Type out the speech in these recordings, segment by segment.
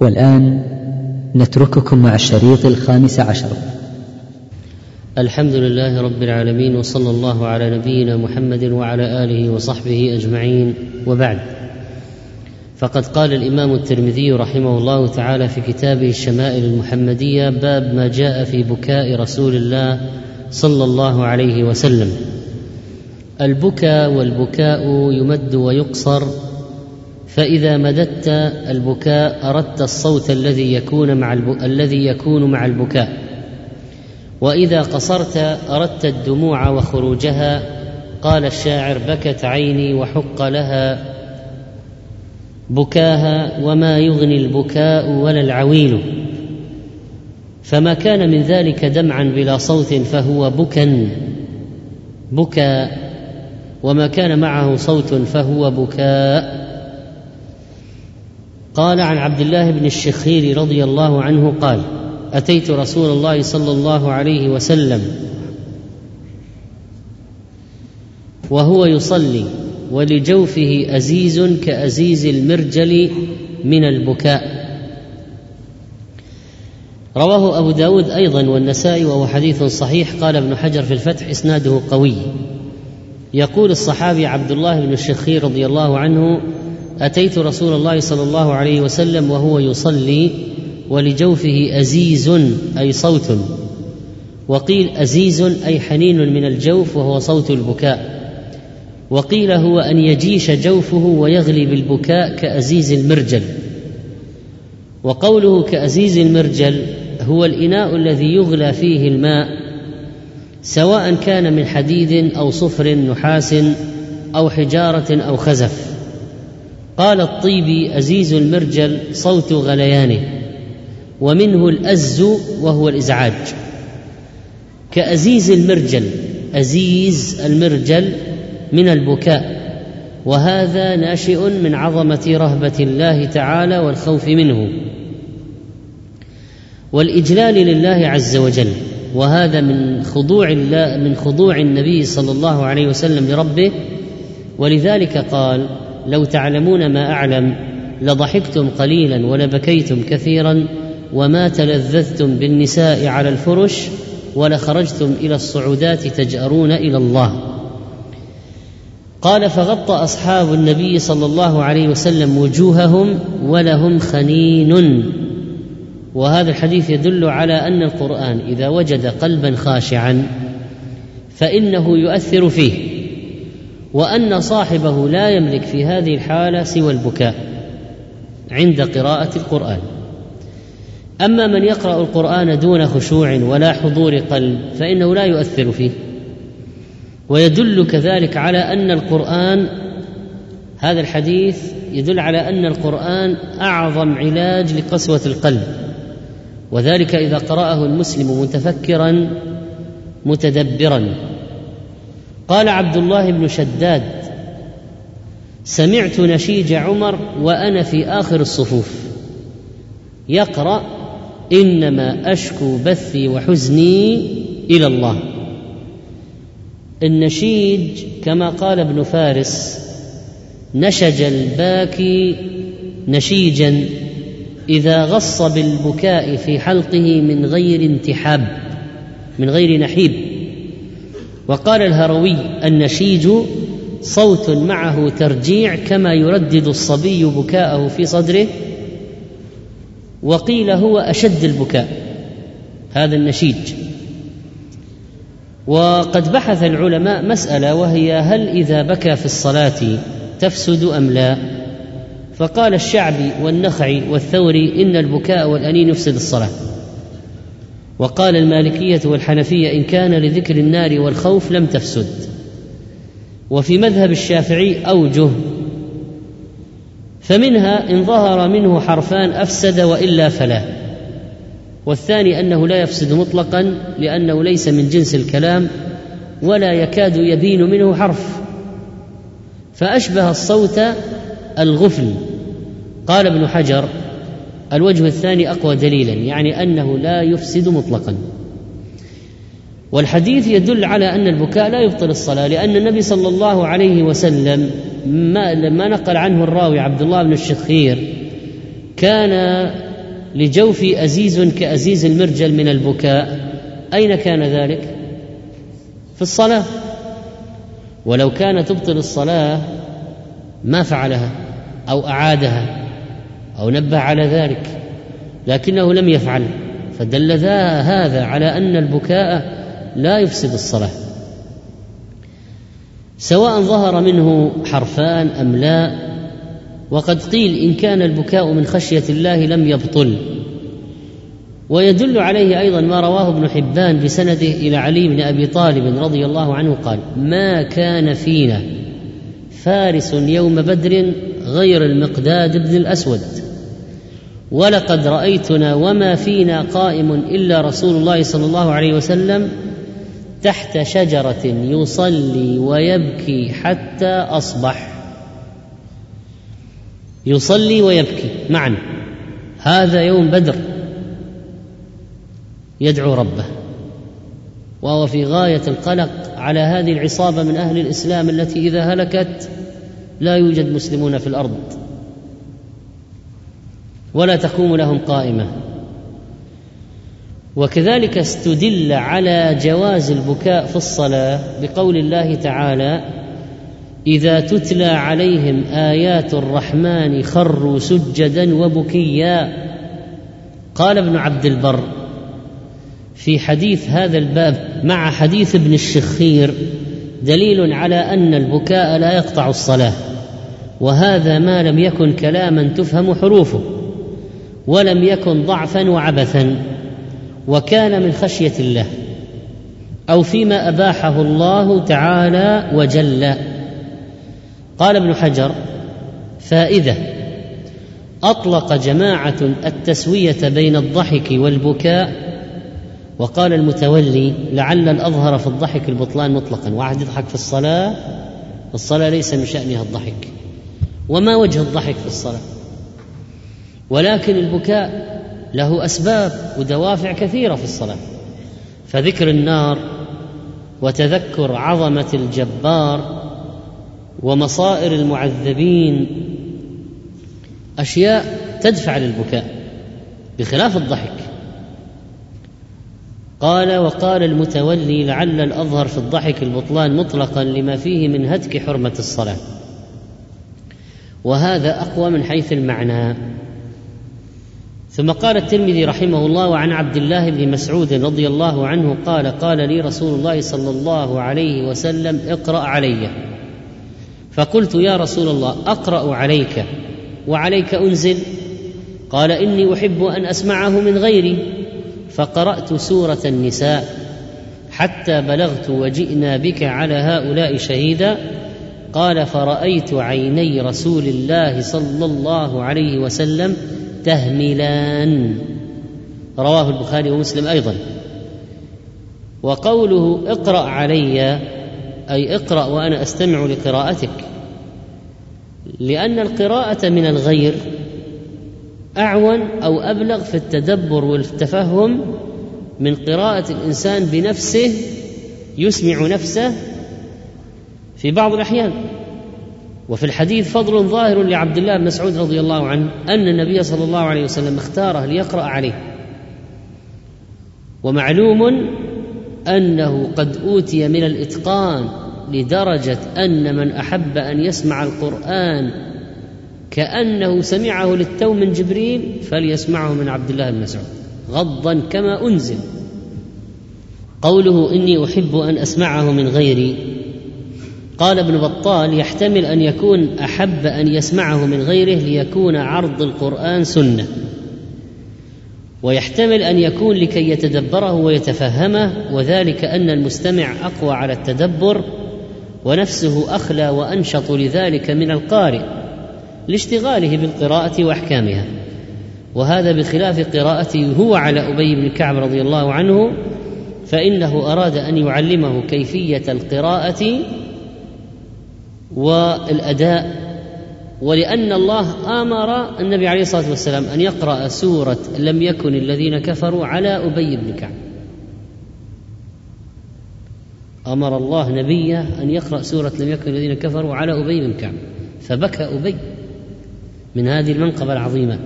والآن نترككم مع الشريط الخامس عشر. الحمد لله رب العالمين وصلى الله على نبينا محمد وعلى آله وصحبه أجمعين. وبعد فقد قال الإمام الترمذي رحمه الله تعالى في كتابه الشمائل المحمدية باب ما جاء في بكاء رسول الله صلى الله عليه وسلم. البكاء والبكاء يمد ويقصر فإذا مددت البكاء أردت الصوت الذي يكون مع. الذي يكون مع البكاء. وإذا قصرت أردت الدموع وخروجها. قال الشاعر بكت عيني وحق لها بكاها وما يغني البكاء ولا العويل فما كان من ذلك دمعا بلا صوت فهو بكا بكى وما كان معه صوت فهو بكاء. قال عن عبد الله بن الشخير رضي الله عنه قال أتيت رسول الله صلى الله عليه وسلم وهو يصلي ولجوفه أزيز كأزيز المرجل من البكاء. رواه أبو داود أيضا والنسائي وهو حديث صحيح. قال ابن حجر في الفتح إسناده قوي. يقول الصحابي عبد الله بن الشخير رضي الله عنه أتيت رسول الله صلى الله عليه وسلم وهو يصلي ولجوفه أزيز أي صوت. وقيل أزيز أي حنين من الجوف وهو صوت البكاء. وقيل هو أن يجيش جوفه ويغلي بالبكاء كأزيز المرجل. وقوله كأزيز المرجل هو الإناء الذي يغلى فيه الماء سواء كان من حديد أو صفر نحاس أو حجارة أو خزف. قال الطيبي أزيز المرجل صوت غليانه ومنه الأز وهو الإزعاج. كأزيز المرجل أزيز المرجل من البكاء وهذا ناشئ من عظمة رهبة الله تعالى والخوف منه. والإجلال لله عز وجل وهذا من خضوع الله من خضوع النبي صلى الله عليه وسلم لربه. ولذلك قال لو تعلمون ما أعلم لضحكتم قليلا ولبكيتم كثيرا وما تلذذتم بالنساء على الفرش ولخرجتم إلى الصعودات تجأرون إلى الله. قال فغطى أصحاب النبي صلى الله عليه وسلم وجوههم ولهم خنين. وهذا الحديث يدل على أن القرآن إذا وجد قلبا خاشعا فإنه يؤثر فيه. وأن صاحبه لا يملك في هذه الحالة سوى البكاء عند قراءة القرآن. أما من يقرأ القرآن دون خشوع ولا حضور قلب فإنه لا يؤثر فيه. ويدل كذلك على أن القرآن هذا الحديث يدل على أن القرآن أعظم علاج لقسوة القلب. وذلك إذا قرأه المسلم متفكرا متدبرا. قال عبد الله بن شداد سمعت نشيج عمر وأنا في آخر الصفوف يقرأ إنما أشكو بثي وحزني إلى الله. النشيج كما قال ابن فارس نشج الباكي نشيجا إذا غص بالبكاء في حلقه من غير انتحاب من غير نحيب. وقال الهروي النشيج صوت معه ترجيع كما يردد الصبي بكاءه في صدره وقيل هو أشد البكاء هذا النشيج. وقد بحث العلماء مسألة وهي هل إذا بكى في الصلاة تفسد أم لا؟ فقال الشعبي والنخعي والثوري إن البكاء والأنين يفسد الصلاة. وقال المالكية والحنفية إن كان لذكر النار والخوف لم تفسد. وفي مذهب الشافعي أوجه فمنها إن ظهر منه حرفان أفسد وإلا فلا. والثاني أنه لا يفسد مطلقا لأنه ليس من جنس الكلام ولا يكاد يبين منه حرف. فأشبه الصوت الغفل. قال ابن حجر الوجه الثاني أقوى دليلا يعني أنه لا يفسد مطلقا. والحديث يدل على أن البكاء لا يبطل الصلاة لأن النبي صلى الله عليه وسلم ما لما نقل عنه الراوي عبد الله بن الشخير كان لجوفي أزيز كأزيز المرجل من البكاء. أين كان ذلك؟ في الصلاة. ولو كان تبطل الصلاة ما فعلها أو أعادها. أو نبه على ذلك لكنه لم يفعل فدل ذا هذا على أن البكاء لا يفسد الصلاة. سواء ظهر منه حرفان أم لا وقد قيل إن كان البكاء من خشية الله لم يبطل. ويدل عليه أيضا ما رواه ابن حبان بسنده إلى علي بن أبي طالب رضي الله عنه قال ما كان فينا فارس يوم بدر غير المقداد بن الأسود. ولقد رأيتنا وما فينا قائم إلا رسول الله صلى الله عليه وسلم تحت شجرة يصلي ويبكي حتى أصبح. يصلي ويبكي معا. هذا يوم بدر. يدعو ربه. وهو في غاية القلق على هذه العصابة من أهل الإسلام التي إذا هلكت لا يوجد مسلمون في الأرض. ولا تقوم لهم قائمة. وكذلك استدل على جواز البكاء في الصلاة بقول الله تعالى إذا تتلى عليهم آيات الرحمن خروا سجدا وبكيا. قال ابن عبد البر في حديث هذا الباب مع حديث ابن الشخير دليل على أن البكاء لا يقطع الصلاة وهذا ما لم يكن كلاما تفهم حروفه. ولم يكن ضعفا وعبثا وكان من خشية الله أو فيما أباحه الله تعالى وجل. قال ابن حجر فائدة أطلق جماعة التسوية بين الضحك والبكاء. وقال المتولي لعل الأظهر في الضحك البطلان مطلقا. واحد يضحك في الصلاة الصلاة ليس من شأنها الضحك. وما وجه الضحك في الصلاة؟ ولكن البكاء له أسباب ودوافع كثيرة في الصلاة. فذكر النار وتذكر عظمة الجبار ومصائر المعذبين أشياء تدفع للبكاء بخلاف الضحك. قال وقال المتولي لعل الأظهر في الضحك البطلان مطلقا لما فيه من هتك حرمة الصلاة. وهذا أقوى من حيث المعنى. ثم قال الترمذي رحمه الله وعن عبد الله بن مسعود رضي الله عنه قال قال لي رسول الله صلى الله عليه وسلم اقرأ علي. فقلت يا رسول الله أقرأ عليك وعليك أنزل. قال إني أحب أن أسمعه من غيري. فقرأت سورة النساء حتى بلغت وجئنا بك على هؤلاء شهيدا. قال فرأيت عيني رسول الله صلى الله عليه وسلم تهملان رواه البخاري ومسلم أيضا. وقوله اقرأ علي أي اقرأ وأنا أستمع لقراءتك. لأن القراءة من الغير أعون أو أبلغ في التدبر والتفهم من قراءة الإنسان بنفسه يسمع نفسه في بعض الأحيان. وفي الحديث فضل ظاهر لعبد الله بن مسعود رضي الله عنه أن النبي صلى الله عليه وسلم اختاره ليقرأ عليه. ومعلوم أنه قد أوتي من الإتقان لدرجة أن من أحب أن يسمع القرآن كأنه سمعه للتو من جبريل فليسمعه من عبد الله بن مسعود. غضا كما أنزل. قوله إني أحب أن أسمعه من غيري قال ابن بطال يحتمل أن يكون أحب أن يسمعه من غيره ليكون عرض القرآن سنة. ويحتمل أن يكون لكي يتدبره ويتفهمه وذلك أن المستمع أقوى على التدبر ونفسه أخلى وأنشط لذلك من القارئ لاشتغاله بالقراءة وأحكامها. وهذا بخلاف قراءته هو على أبي بن كعب رضي الله عنه فإنه أراد أن يعلمه كيفية القراءة والأداء ولأن الله آمر النبي عليه الصلاة والسلام أن يقرأ سورة لم يكن الذين كفروا على أبي بن كعب. أمر الله نبيه أن يقرأ سورة لم يكن الذين كفروا على أبي بن كعب. فبكى أبي من هذه المنقبة العظيمة.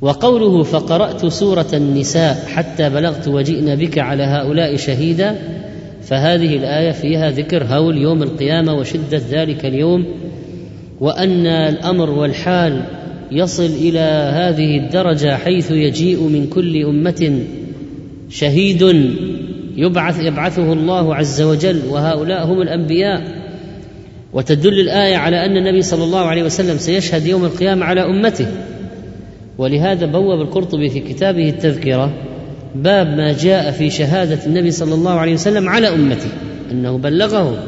وقوله فقرأت سورة النساء حتى بلغت وجئنا بك على هؤلاء شهيدا فهذه الآية فيها ذكر هول يوم القيامة وشدة ذلك اليوم وأن الأمر والحال يصل إلى هذه الدرجة حيث يجيء من كل أمة شهيد يبعث يبعثه الله عز وجل وهؤلاء هم الأنبياء. وتدل الآية على أن النبي صلى الله عليه وسلم سيشهد يوم القيامة على أمته. ولهذا بوب القرطبي في كتابه التذكرة باب ما جاء في شهادة النبي صلى الله عليه وسلم على امته أنه بلغه.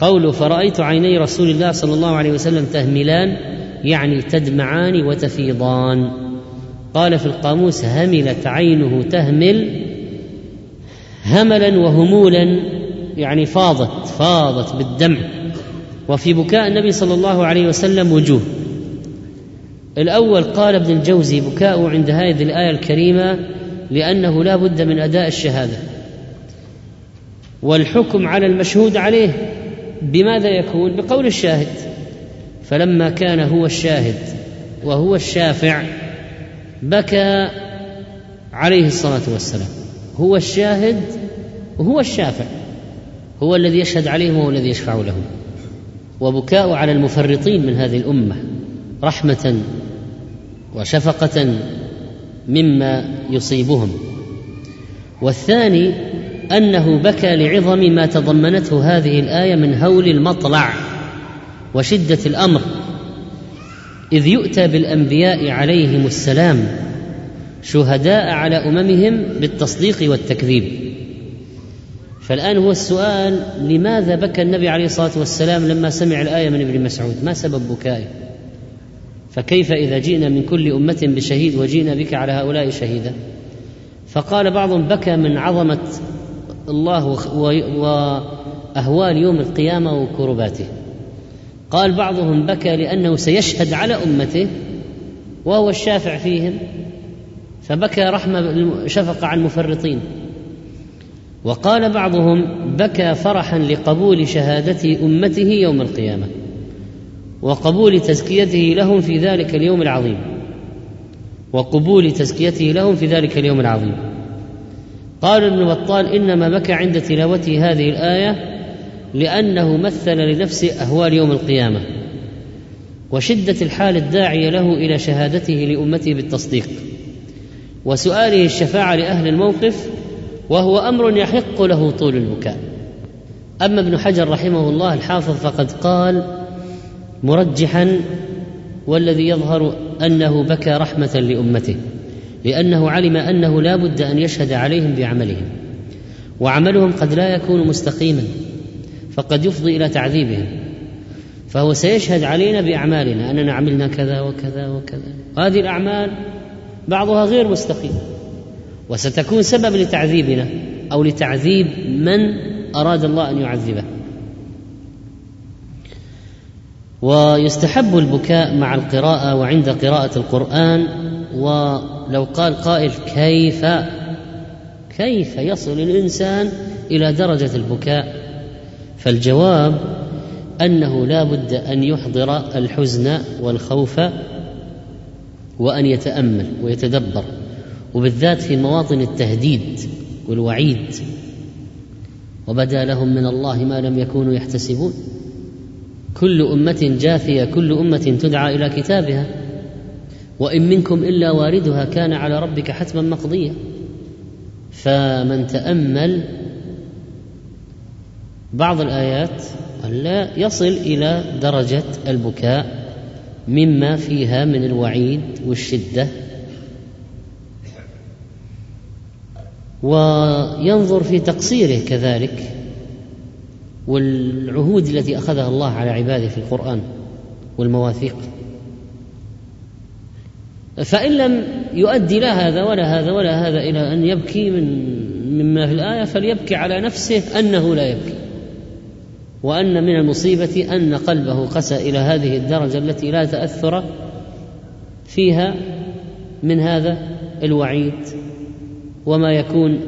قوله فرأيت عيني رسول الله صلى الله عليه وسلم تهملان يعني تدمعان وتفيضان. قال في القاموس هملت عينه تهمل هملا وهمولا يعني فاضت فاضت بالدمع. وفي بكاء النبي صلى الله عليه وسلم وجوه. الأول قال ابن الجوزي بكاء عند هذه الآية الكريمة لأنه لا بد من أداء الشهادة. والحكم على المشهود عليه بماذا يكون؟ بقول الشاهد. فلما كان هو الشاهد وهو الشافع بكى عليه الصلاة والسلام. هو الشاهد وهو الشافع. هو الذي يشهد عليهم وهو الذي يشفع لهم. وبكاء على المفرطين من هذه الأمة رحمة وشفقة مما يصيبهم. والثاني أنه بكى لعظم ما تضمنته هذه الآية من هول المطلع وشدة الأمر إذ يؤتى بالأنبياء عليهم السلام شهداء على أممهم بالتصديق والتكذيب. فالآن هو السؤال لماذا بكى النبي عليه الصلاة والسلام لما سمع الآية من ابن مسعود؟ ما سبب بكائه؟ فكيف إذا جئنا من كل أمة بشهيد وجئنا بك على هؤلاء شهيدا؟ فقال بعضهم بكى من عظمة الله وأهوال يوم القيامة وكرباته. قال بعضهم بكى لأنه سيشهد على أمته وهو الشافع فيهم فبكى رحمة شفقه على المفرطين وقال بعضهم بكى فرحا لقبول شهادة أمته يوم القيامة. وقبول تزكيته لهم في ذلك اليوم العظيم. وقبول تزكيته لهم في ذلك اليوم العظيم. قال ابن بطال إنما بكى عند تلاوته هذه الآية لأنه مثل لنفسه أهوال يوم القيامة وشدة الحال الداعيه له إلى شهادته لأمته بالتصديق. وسؤاله الشفاعة لأهل الموقف وهو أمر يحق له طول البكاء. أما ابن حجر رحمه الله الحافظ فقد قال مرجحا والذي يظهر أنه بكى رحمة لأمته لأنه علم أنه لا بد أن يشهد عليهم بعملهم وعملهم قد لا يكون مستقيما فقد يفضي إلى تعذيبهم فهو سيشهد علينا بأعمالنا أننا عملنا كذا وكذا وكذا. هذه الأعمال بعضها غير مستقيم وستكون سبب لتعذيبنا أو لتعذيب من أراد الله أن يعذبه. ويستحب البكاء مع القراءة وعند قراءة القرآن ولو قال قائل كيف كيف يصل الإنسان إلى درجة البكاء؟ فالجواب أنه لا بد أن يحضر الحزن والخوف وأن يتأمل ويتدبر وبالذات في مواطن التهديد والوعيد. وبدا لهم من الله ما لم يكونوا يحتسبون. كل أمة جاثيه كل أمة تدعى إلى كتابها. وإن منكم إلا واردها كان على ربك حتما مقضيا فمن تأمل بعض الآيات لا يصل إلى درجة البكاء مما فيها من الوعيد والشدة. وينظر في تقصيره كذلك. والعهود التي أخذها الله على عباده في القرآن والمواثيق. فإن لم يؤدي لا هذا ولا هذا ولا هذا إلى أن يبكي من مما في الآية فليبكي على نفسه أنه لا يبكي. وأن من المصيبة أن قلبه قسى إلى هذه الدرجة التي لا تأثر فيها من هذا الوعيد وما يكون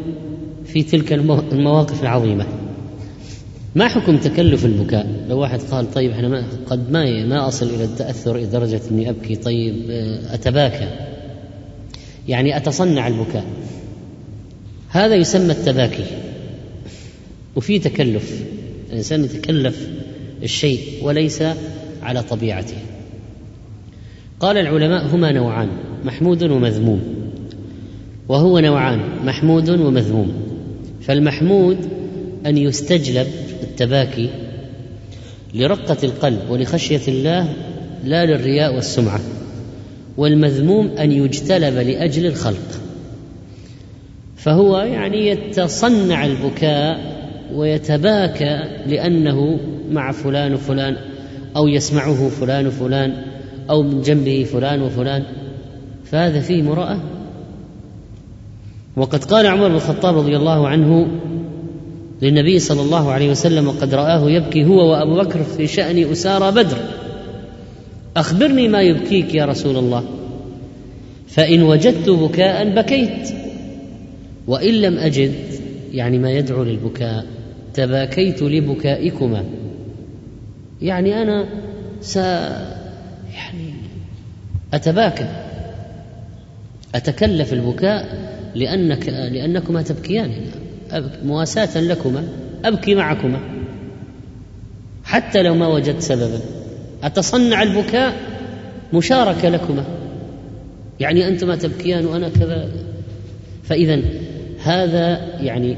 في تلك المواقف العظيمة. ما حكم تكلف البكاء؟ لو واحد قال طيب إحنا ما قد ما ما أصل إلى التأثر إلى درجة إني أبكي طيب آه، أتباكى. يعني أتصنع البكاء. هذا يسمى التباكي. وفي تكلف. الإنسان يتكلف الشيء وليس على طبيعته. قال العلماء هما نوعان محمود ومذموم. وهو نوعان محمود ومذموم. فالمحمود أن يستجلب التباكي لرقة القلب ولخشية الله لا للرياء والسمعة والمذموم أن يجتلب لأجل الخلق. فهو يعني يتصنع البكاء ويتباكى لأنه مع فلان وفلان أو يسمعه فلان وفلان أو من جنبه فلان وفلان. فهذا فيه مراءة. وقد قال عمر بن الخطاب رضي الله عنه للنبي صلى الله عليه وسلم وقد رآه يبكي هو وأبو بكر في شأن أسارى بدر. أخبرني ما يبكيك يا رسول الله. فإن وجدت بكاء بكيت. وإن لم أجد يعني ما يدعو للبكاء تباكيت لبكائكما. يعني أنا س يعني أتباكى أتكلف البكاء لأنك لأنكما تبكيان. مواساة لكما أبكي معكما. حتى لو ما وجدت سببا. أتصنع البكاء مشاركة لكما. يعني أنتما تبكيان وأنا كذا. فإذا هذا يعني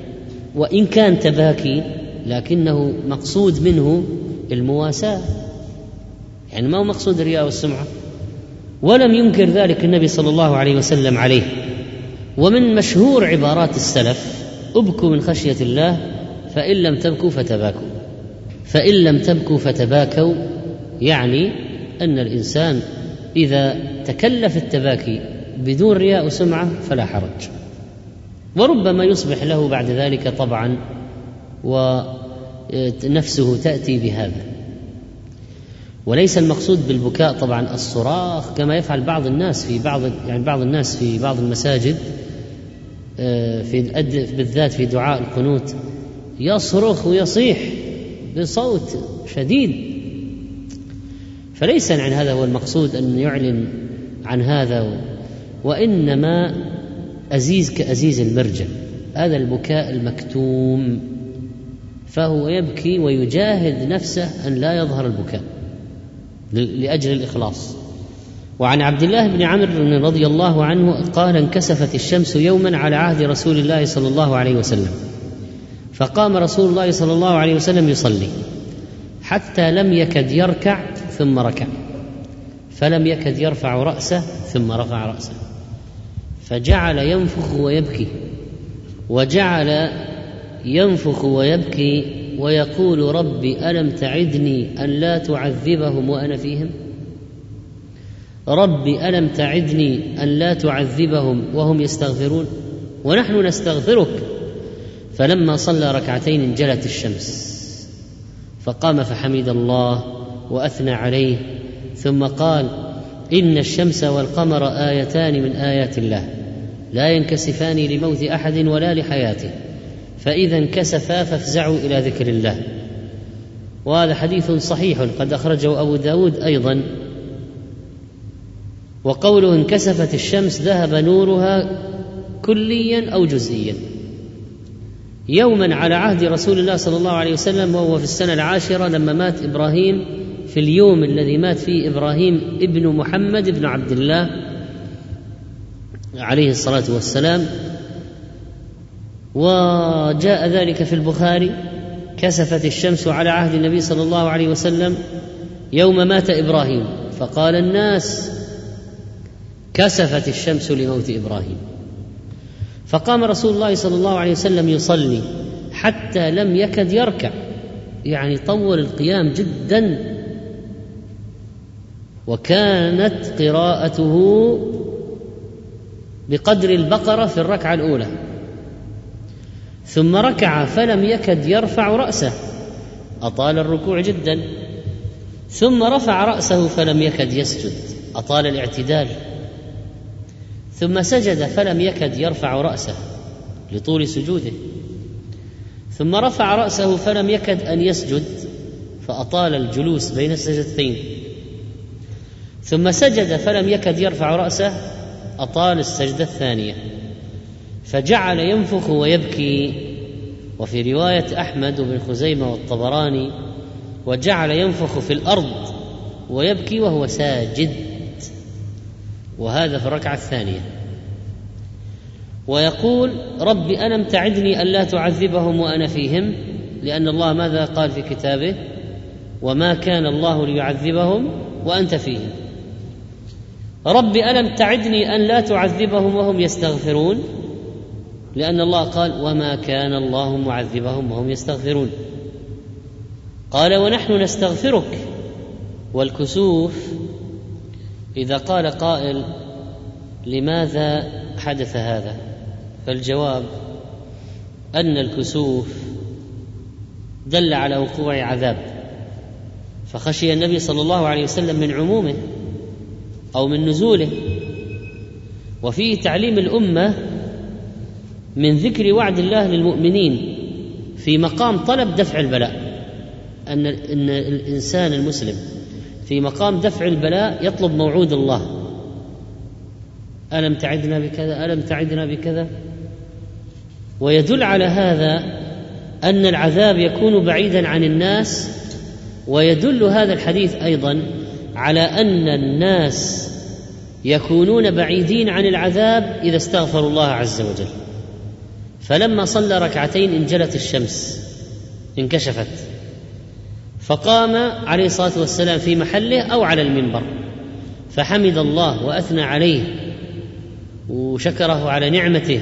وإن كان تباكي لكنه مقصود منه المواساة. يعني ما هو مقصود الرياء والسمعة. ولم ينكر ذلك النبي صلى الله عليه وسلم عليه. ومن مشهور عبارات السلف ابكوا من خشية الله فإن لم تبكوا فتباكوا. فإن لم تبكوا فتباكوا يعني أن الإنسان إذا تكلف التباكي بدون رياء وسمعة فلا حرج. وربما يصبح له بعد ذلك طبعا ونفسه تأتي بهذا. وليس المقصود بالبكاء طبعا الصراخ كما يفعل بعض الناس في بعض يعني بعض الناس في بعض المساجد في بالذات في دعاء القنوت يصرخ ويصيح بصوت شديد. فليس عن هذا هو المقصود أن يعلن عن هذا وإنما أزيز كأزيز المرجل هذا البكاء المكتوم. فهو يبكي ويجاهد نفسه أن لا يظهر البكاء لأجل الإخلاص. وعن عبد الله بن عمرو رضي الله عنه قال انكسفت الشمس يوما على عهد رسول الله صلى الله عليه وسلم. فقام رسول الله صلى الله عليه وسلم يصلي حتى لم يكد يركع ثم ركع. فلم يكد يرفع رأسه ثم رفع رأسه. فجعل ينفخ ويبكي وجعل ينفخ ويبكي ويقول رب ألم تعدني أن لا تعذبهم وأنا فيهم؟ رب ألم تعدني أن لا تعذبهم وهم يستغفرون؟ ونحن نستغفرك. فلما صلى ركعتين انجلت الشمس فقام فحمد الله وأثنى عليه ثم قال إن الشمس والقمر آيتان من آيات الله لا ينكسفان لموت أحد ولا لحياته فإذا انكسفا فافزعوا إلى ذكر الله. وهذا حديث صحيح قد أخرجه أبو داود أيضا. وقوله انكسفت الشمس ذهب نورها كليا أو جزئيا يوما على عهد رسول الله صلى الله عليه وسلم وهو في السنة العاشرة لما مات إبراهيم في اليوم الذي مات فيه إبراهيم ابن محمد بن عبد الله عليه الصلاة والسلام. وجاء ذلك في البخاري كسفت الشمس على عهد النبي صلى الله عليه وسلم يوم مات إبراهيم. فقال الناس كسفت الشمس لموت إبراهيم. فقام رسول الله صلى الله عليه وسلم يصلي حتى لم يكد يركع. يعني طول القيام جدا. وكانت قراءته بقدر البقرة في الركعة الأولى. ثم ركع فلم يكد يرفع رأسه. أطال الركوع جدا. ثم رفع رأسه فلم يكد يسجد. أطال الاعتدال. ثم سجد فلم يكد يرفع رأسه لطول سجوده. ثم رفع رأسه فلم يكد أن يسجد فأطال الجلوس بين السجدتين. ثم سجد فلم يكد يرفع رأسه أطال السجدة الثانية. فجعل ينفخ ويبكي. وفي رواية أحمد وابن خزيمة والطبراني وجعل ينفخ في الأرض ويبكي وهو ساجد. وهذا في الركعة الثانية. ويقول رب ألم تعدني ألا تعذبهم وأنا فيهم؟ لأن الله ماذا قال في كتابه؟ وما كان الله ليعذبهم وأنت فيهم. رب ألم تعدني أن لا تعذبهم وهم يستغفرون؟ لأن الله قال وما كان الله معذبهم وهم يستغفرون. قال ونحن نستغفرك. والكسوف إذا قال قائل لماذا حدث هذا؟ فالجواب أن الكسوف دل على وقوع عذاب فخشي النبي صلى الله عليه وسلم من عمومه أو من نزوله. وفيه تعليم الأمة من ذكر وعد الله للمؤمنين في مقام طلب دفع البلاء أن إن الإنسان المسلم في مقام دفع البلاء يطلب موعود الله. ألم تعدنا بكذا؟ ألم تعدنا بكذا؟ ويدل على هذا أن العذاب يكون بعيدا عن الناس ويدل هذا الحديث أيضا على أن الناس يكونون بعيدين عن العذاب إذا استغفروا الله عز وجل. فلما صلى ركعتين انجلت الشمس انكشفت. فقام عليه الصلاة والسلام في محله أو على المنبر. فحمد الله وأثنى عليه وشكره على نعمته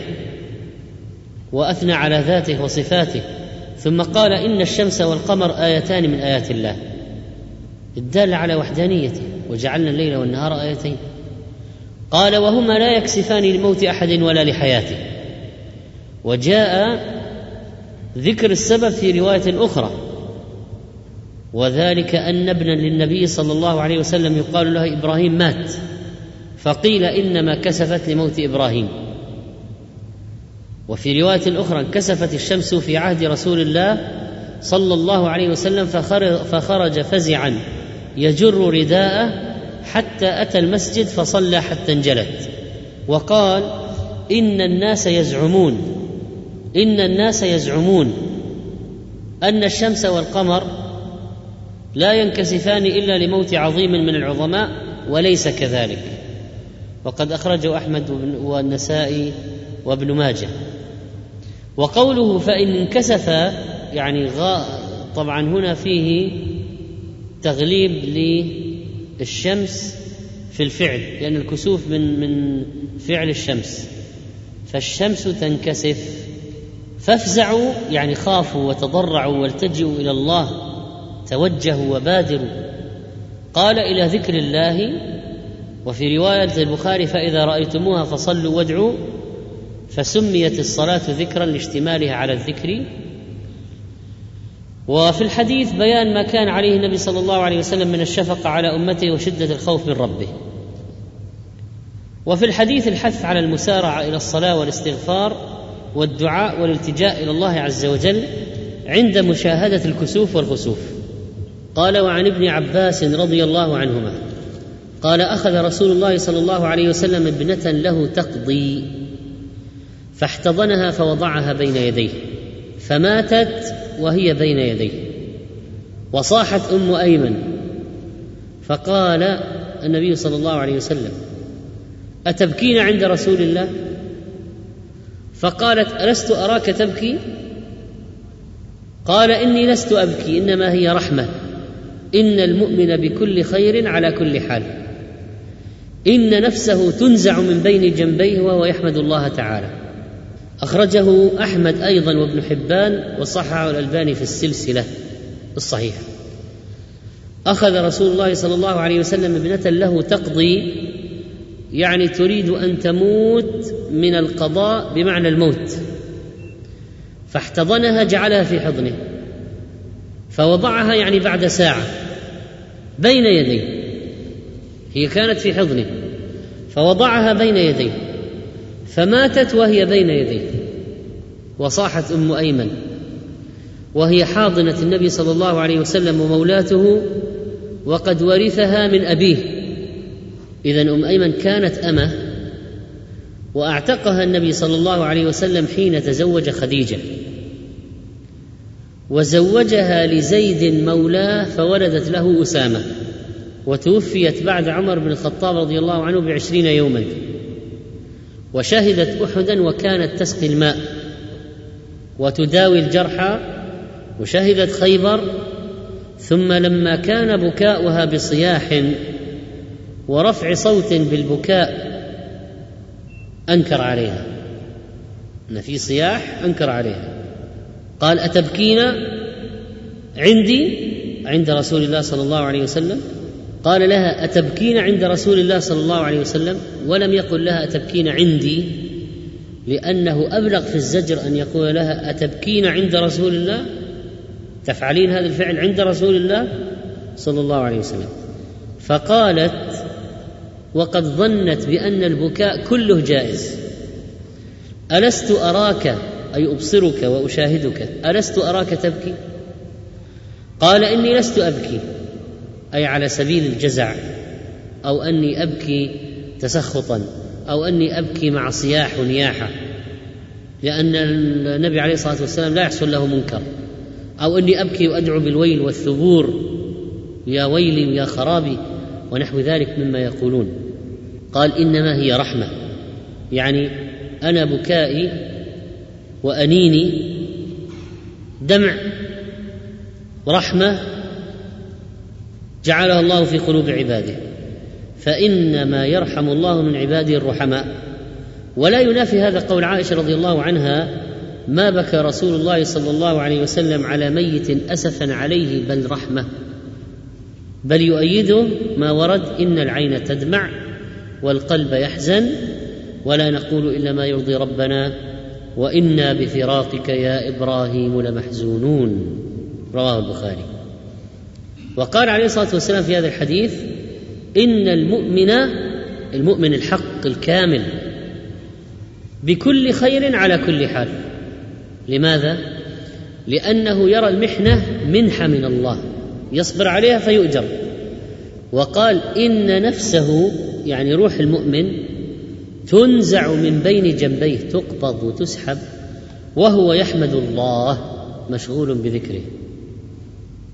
وأثنى على ذاته وصفاته. ثم قال إن الشمس والقمر آيتان من آيات الله. الداله على وحدانيته. وجعلنا الليل والنهار آيتين. قال وهما لا يكسفان لموت أحد ولا لحياته. وجاء ذكر السبب في رواية أخرى. وذلك أن ابنا للنبي صلى الله عليه وسلم يقال له إبراهيم مات فقيل إنما كسفت لموت إبراهيم. وفي رواية أخرى انكسفت الشمس في عهد رسول الله صلى الله عليه وسلم فخرج فزعا يجر رداءه حتى أتى المسجد فصلى حتى انجلت وقال إن الناس يزعمون إن الناس يزعمون أن الشمس والقمر لا ينكسفان إلا لموت عظيم من العظماء وليس كذلك. وقد أخرجه أحمد والنسائي وابن ماجه. وقوله فإن انكسف يعني غا طبعا هنا فيه تغليب للشمس في الفعل لأن الكسوف من من فعل الشمس. فالشمس تنكسف. فافزعوا يعني خافوا وتضرعوا والتجئوا إلى الله توجهوا وبادروا. قال إلى ذكر الله وفي رواية البخاري فإذا رأيتموها فصلوا وادعوا فسميت الصلاة ذكرا لاشتمالها على الذكر. وفي الحديث بيان ما كان عليه النبي صلى الله عليه وسلم من الشفقة على أمته وشدة الخوف من ربه. وفي الحديث الحث على المسارعة إلى الصلاة والاستغفار والدعاء والالتجاء إلى الله عز وجل عند مشاهدة الكسوف والخسوف قال وعن ابن عباس رضي الله عنهما قال أخذ رسول الله صلى الله عليه وسلم ابنة له تقضي فاحتضنها فوضعها بين يديه فماتت وهي بين يديه وصاحت أم أيمن فقال النبي صلى الله عليه وسلم أتبكين عند رسول الله؟ فقالت ألست أراك تبكي؟ قال إني لست أبكي إنما هي رحمة. إن المؤمن بكل خير على كل حال. إن نفسه تنزع من بين جنبيه وهو يحمد الله تعالى. أخرجه أحمد أيضا وابن حبان وصححه الألباني في السلسلة الصحيحة. أخذ رسول الله صلى الله عليه وسلم ابنة له تقضي يعني تريد أن تموت من القضاء بمعنى الموت. فاحتضنها جعلها في حضنه. فوضعها يعني بعد ساعة بين يديه. هي كانت في حضنه. فوضعها بين يديه. فماتت وهي بين يديه. وصاحت أم أيمن. وهي حاضنة النبي صلى الله عليه وسلم ومولاته وقد ورثها من أبيه. اذا أم أيمن كانت أمة وأعتقها النبي صلى الله عليه وسلم حين تزوج خديجة. وزوجها لزيد مولاه فولدت له أسامة وتوفيت بعد عمر بن الخطاب رضي الله عنه بعشرين يوما. وشهدت احدا وكانت تسقي الماء وتداوي الجرحى وشهدت خيبر ثم لما كان بكاؤها بصياح ورفع صوت بالبكاء أنكر عليها. أن في صياح أنكر عليها. قال أتبكين عندي عند رسول الله صلى الله عليه وسلم؟ قال لها أتبكين عند رسول الله صلى الله عليه وسلم؟ ولم يقل لها أتبكين عندي لأنه أبلغ في الزجر أن يقول لها أتبكين عند رسول الله؟ تفعلين هذا الفعل عند رسول الله صلى الله عليه وسلم. فقالت وقد ظنت بأن البكاء كله جائز. ألست أراك أي أبصرك وأشاهدك. ألست أراك تبكي؟ قال إني لست أبكي أي على سبيل الجزع أو أني أبكي تسخطا أو أني أبكي مع صياح ونياحه لأن النبي عليه الصلاة والسلام لا يحصل له منكر. أو أني أبكي وأدعو بالويل والثبور يا ويلي ويا خرابي ونحو ذلك مما يقولون. قال إنما هي رحمة يعني أنا بكائي وأنيني دمع رحمه جعلها الله في قلوب عباده. فإنما يرحم الله من عباده الرحماء. ولا ينافي هذا قول عائشة رضي الله عنها ما بكى رسول الله صلى الله عليه وسلم على ميت أسفا عليه بل رحمة. بل يؤيده ما ورد إن العين تدمع والقلب يحزن ولا نقول إلا ما يرضي ربنا. وإنا بفراقك يا إبراهيم لمحزونون. رواه البخاري. وقال عليه الصلاة والسلام في هذا الحديث إن المؤمن المؤمن الحق الكامل بكل خير على كل حال. لماذا؟ لأنه يرى المحنة منحه من الله. يصبر عليها فيؤجر. وقال إن نفسه يعني روح المؤمن تنزع من بين جنبيه تقبض وتسحب وهو يحمد الله مشغول بذكره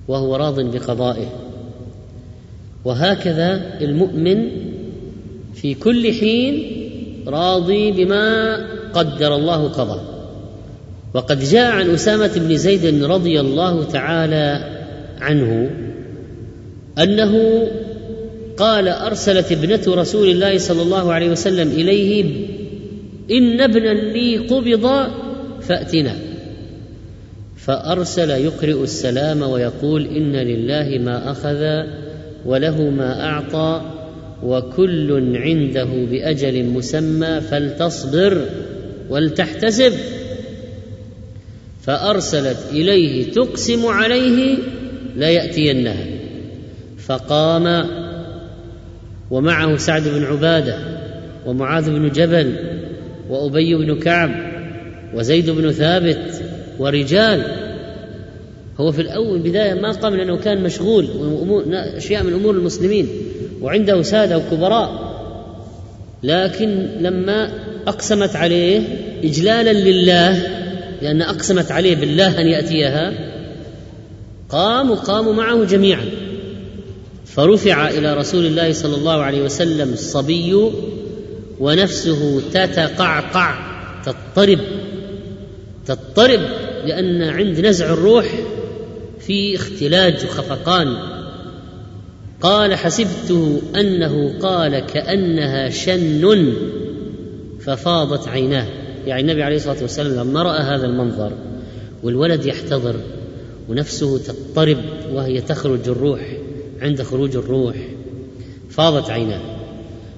وهو راض بقضائه. وهكذا المؤمن في كل حين راضي بما قدر الله قضى. وقد جاء عن أسامة بن زيد رضي الله تعالى عنه أنه قال أرسلت ابنة رسول الله صلى الله عليه وسلم إليه إن ابنا لي قبض فأتنا. فأرسل يقرئ السلام ويقول إن لله ما أخذ وله ما أعطى وكل عنده بأجل مسمى فلتصبر ولتحتسب. فأرسلت إليه تقسم عليه ليأتينها. فقام ومعه سعد بن عبادة ومعاذ بن جبل وأبي بن كعب وزيد بن ثابت ورجال. هو في الأول بداية ما قام لأنه كان مشغول أشياء من أمور المسلمين وعنده سادة وكبراء. لكن لما أقسمت عليه اجلالا لله لأن أقسمت عليه بالله أن يأتيها قاموا قاموا معه جميعا. فرفع إلى رسول الله صلى الله عليه وسلم الصبي ونفسه تتقعقع تضطرب تضطرب لأن عند نزع الروح في اختلاج وخفقان قال حسبته أنه قال كأنها شن ففاضت عيناه. يعني النبي عليه الصلاة والسلام لما رأى هذا المنظر والولد يحتضر ونفسه تضطرب وهي تخرج الروح عند خروج الروح فاضت عيناه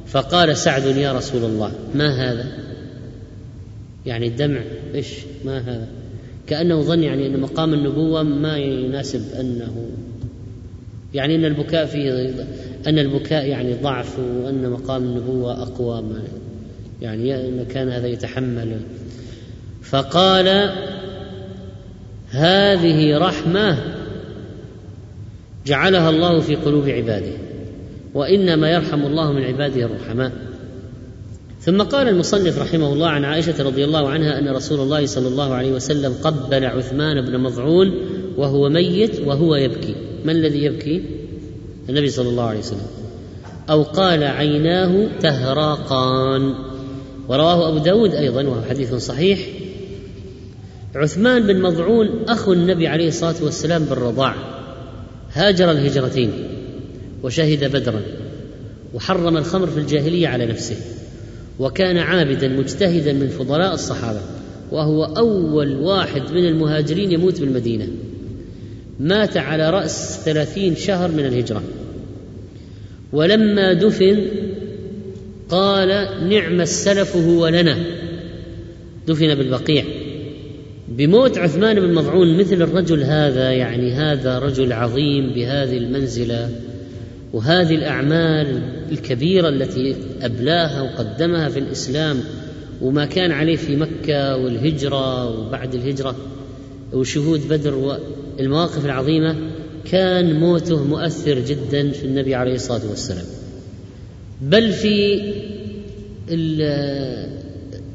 فقال سعد يا رسول الله ما هذا؟ يعني الدمع إيش؟ ما هذا؟ كأنه ظن يعني أن مقام النبوة ما يناسب أنه يعني أن البكاء فيه أن البكاء يعني ضعف وأن مقام النبوة أقوى ما يعني أن كان هذا يتحمل. فقال هذه رحمة جعلها الله في قلوب عباده وإنما يرحم الله من عباده الرحماء. ثم قال المصنف رحمه الله عن عائشة رضي الله عنها أن رسول الله صلى الله عليه وسلم قبل عثمان بن مضعون وهو ميت وهو يبكي. ما الذي يبكي؟ النبي صلى الله عليه وسلم. أو قال عيناه تهراقان. ورواه أبو داود أيضا وهو حديث صحيح. عثمان بن مضعون أخو النبي عليه الصلاة والسلام بالرضاع. هاجر الهجرتين وشهد بدرا وحرم الخمر في الجاهلية على نفسه وكان عابدا مجتهدا من فضلاء الصحابة وهو أول واحد من المهاجرين يموت بالمدينة. مات على رأس ثلاثين شهر من الهجرة. ولما دفن قال نعم السلف هو لنا. دفن بالبقيع. بموت عثمان بن مضعون مثل الرجل هذا يعني هذا رجل عظيم بهذه المنزلة وهذه الأعمال الكبيرة التي أبلاها وقدمها في الإسلام وما كان عليه في مكة والهجرة وبعد الهجرة وشهود بدر والمواقف العظيمة كان موته مؤثر جدا في النبي عليه الصلاة والسلام. بل في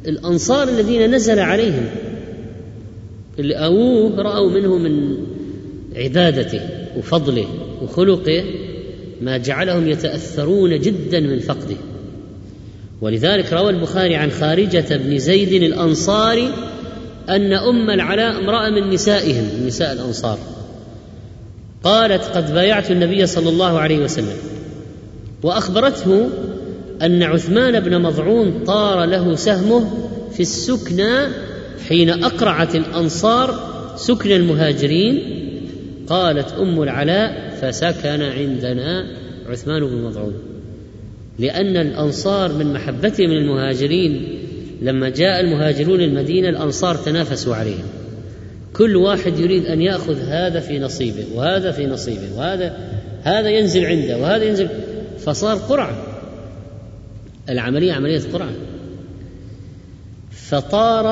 الأنصار الذين نزل عليهم اللي أووه رأوا منه من عبادته وفضله وخلقه ما جعلهم يتأثرون جدا من فقده. ولذلك روى البخاري عن خارجة بن زيد الأنصاري أن أم العلاء امرأة من نسائهم من نساء الأنصار. قالت قد بايعت النبي صلى الله عليه وسلم. وأخبرته أن عثمان بن مضعون طار له سهمه في السكنى حين أقرعت الأنصار سكن المهاجرين قالت أم العلاء فسكن عندنا عثمان بن مضعون. لأن الأنصار من محبتهم للمهاجرين لما جاء المهاجرون المدينة الأنصار تنافسوا عليهم. كل واحد يريد أن يأخذ هذا في نصيبه وهذا في نصيبه وهذا هذا ينزل عنده وهذا ينزل فصار قرعة. العملية عملية قرعة. فطار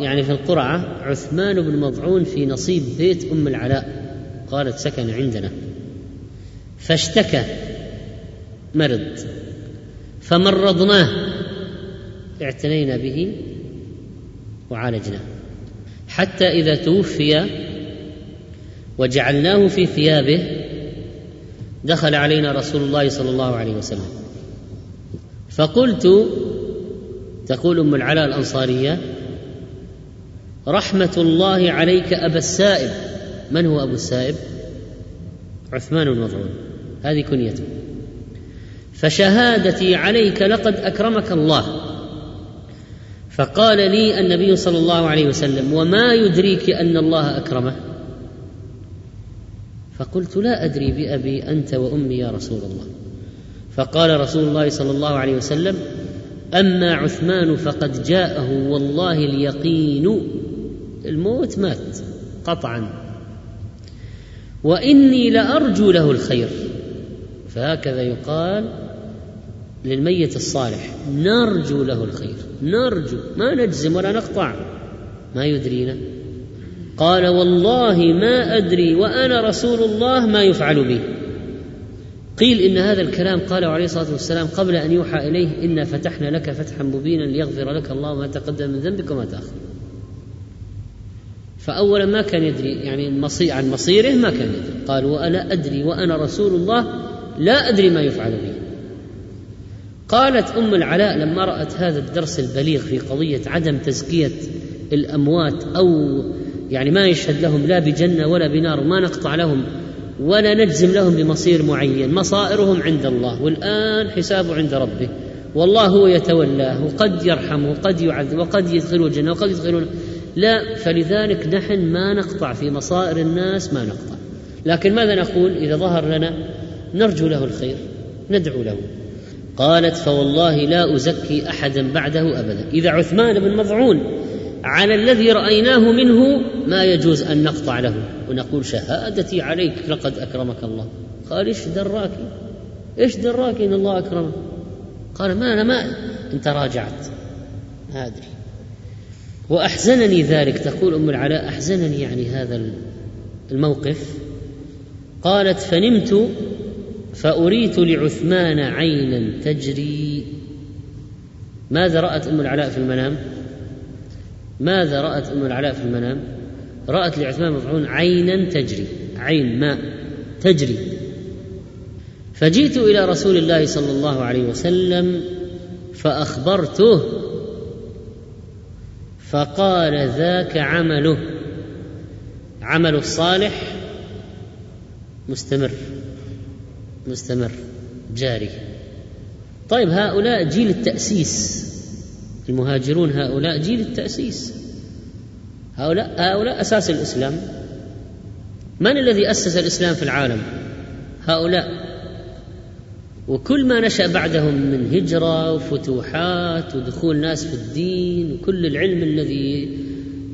يعني في القرعة عثمان بن مضعون في نصيب بيت أم العلاء. قالت سكن عندنا. فاشتكى مرض. فمرضناه. اعتنينا به وعالجناه. حتى إذا توفي وجعلناه في ثيابه دخل علينا رسول الله صلى الله عليه وسلم. فقلت تقول أم العلاء الأنصارية رحمة الله عليك أبا السائب. من هو أبو السائب؟ عثمان المظعون هذه كنيته. فشهادتي عليك لقد أكرمك الله. فقال لي النبي صلى الله عليه وسلم وما يدريك أن الله أكرمه؟ فقلت لا أدري بأبي أنت وأمي يا رسول الله. فقال رسول الله صلى الله عليه وسلم أما عثمان فقد جاءه والله اليقين. الموت مات قطعا. وإني لأرجو له الخير. فهكذا يقال للميت الصالح نرجو له الخير. نرجو ما نجزم ولا نقطع. ما يدرينا. قال والله ما أدري وأنا رسول الله ما يفعل بي قيل إن هذا الكلام قاله عليه الصلاة والسلام قبل أن يوحى إليه انا فتحنا لك فتحا مبينا ليغفر لك الله ما تقدم من ذنبك وما تأخر. فأولا ما كان يدري يعني المصير عن مصيره ما كان يدري قال وأنا أدري وأنا رسول الله لا أدري ما يفعل بي. قالت أم العلاء لما رأت هذا الدرس البليغ في قضية عدم تزكية الأموات أو يعني ما يشهد لهم لا بجنة ولا بنار وما نقطع لهم ولا نجزم لهم بمصير معين. مصائرهم عند الله والآن حسابه عند ربه. والله هو يتولاه وقد يرحمه وقد يعذب وقد يدخله الجنة وقد يدخله لا فلذلك نحن ما نقطع في مصائر الناس ما نقطع. لكن ماذا نقول؟ إذا ظهر لنا نرجو له الخير ندعو له. قالت فوالله لا أزكي أحدا بعده أبدا. إذا عثمان بن مضعون على الذي رأيناه منه ما يجوز أن نقطع له. ونقول شهادتي عليك لقد أكرمك الله. قال إيش دراك؟ إيش دراك إن الله أكرمك؟ قال ما أنا ما أنت راجعت. ما أدري. وأحزنني ذلك. تقول أم العلاء أحزنني يعني هذا الموقف. قالت فنمت فأريت لعثمان عينا تجري. ماذا رأت أم العلاء في المنام؟ ماذا رأت أم العلاء في المنام؟ رأت لعثمان مفعول عينا تجري عين ماء تجري. فجئت إلى رسول الله صلى الله عليه وسلم فأخبرته فقال ذاك عمله عمل الصالح مستمر مستمر جاري. طيب هؤلاء جيل التأسيس. المهاجرون هؤلاء جيل التأسيس. هؤلاء هؤلاء أساس الإسلام. من الذي أسس الإسلام في العالم؟ هؤلاء. وكل ما نشأ بعدهم من هجرة وفتوحات ودخول ناس في الدين وكل العلم الذي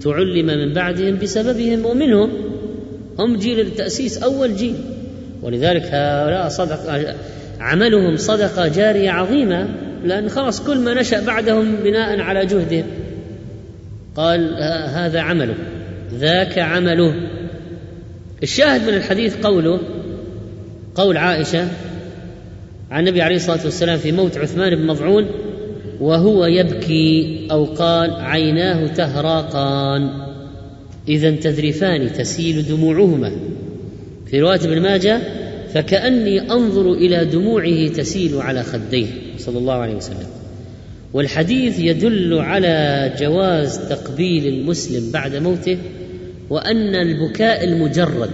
تعلم من بعدهم بسببهم ومنهم هم جيل التأسيس أول جيل. ولذلك هؤلاء صدق عملهم صدقة جارية عظيمة. لأن خلاص كل ما نشأ بعدهم بناء على جهدهم. قال هذا عمله ذاك عمله. الشاهد من الحديث قوله قول عائشة عن النبي عليه الصلاة والسلام في موت عثمان بن مضعون وهو يبكي أو قال عيناه تهراقان. اذا تذرفان تسيل دموعهما. في رواية ابن ماجه فكأني أنظر إلى دموعه تسيل على خديه. صلى الله عليه وسلم. والحديث يدل على جواز تقبيل المسلم بعد موته وأن البكاء المجرد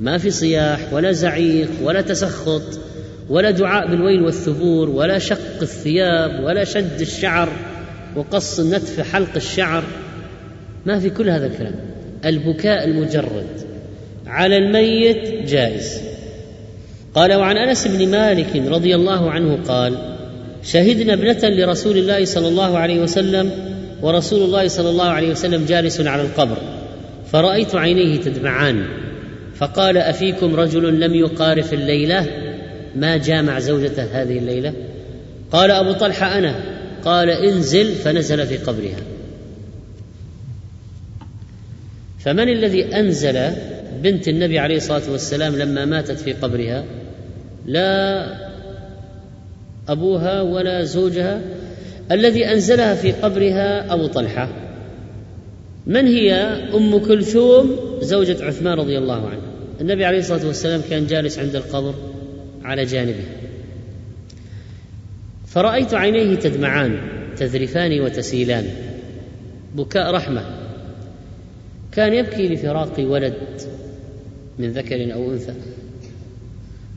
ما في صياح ولا زعيق ولا تسخط ولا دعاء بالويل والثبور ولا شق الثياب ولا شد الشعر وقص نتف حلق الشعر ما في كل هذا الكلام. البكاء المجرد على الميت جائز. قال وعن أنس بن مالك رضي الله عنه قال شهدنا ابنة لرسول الله صلى الله عليه وسلم ورسول الله صلى الله عليه وسلم جالس على القبر فرأيت عينيه تدمعان فقال أفيكم رجل لم يقارف الليلة؟ ما جامع زوجته هذه الليلة؟ قال أبو طلحة أنا. قال انزل فنزل في قبرها. فمن الذي أنزل بنت النبي عليه الصلاة والسلام لما ماتت في قبرها؟ لا أبوها ولا زوجها الذي أنزلها في قبرها أبو طلحة. من هي؟ أم كلثوم زوجة عثمان رضي الله عنه. النبي عليه الصلاة والسلام كان جالس عند القبر على جانبه. فرأيت عينيه تدمعان تذرفان وتسيلان. بكاء رحمة. كان يبكي لفراق ولد من ذكر أو أنثى.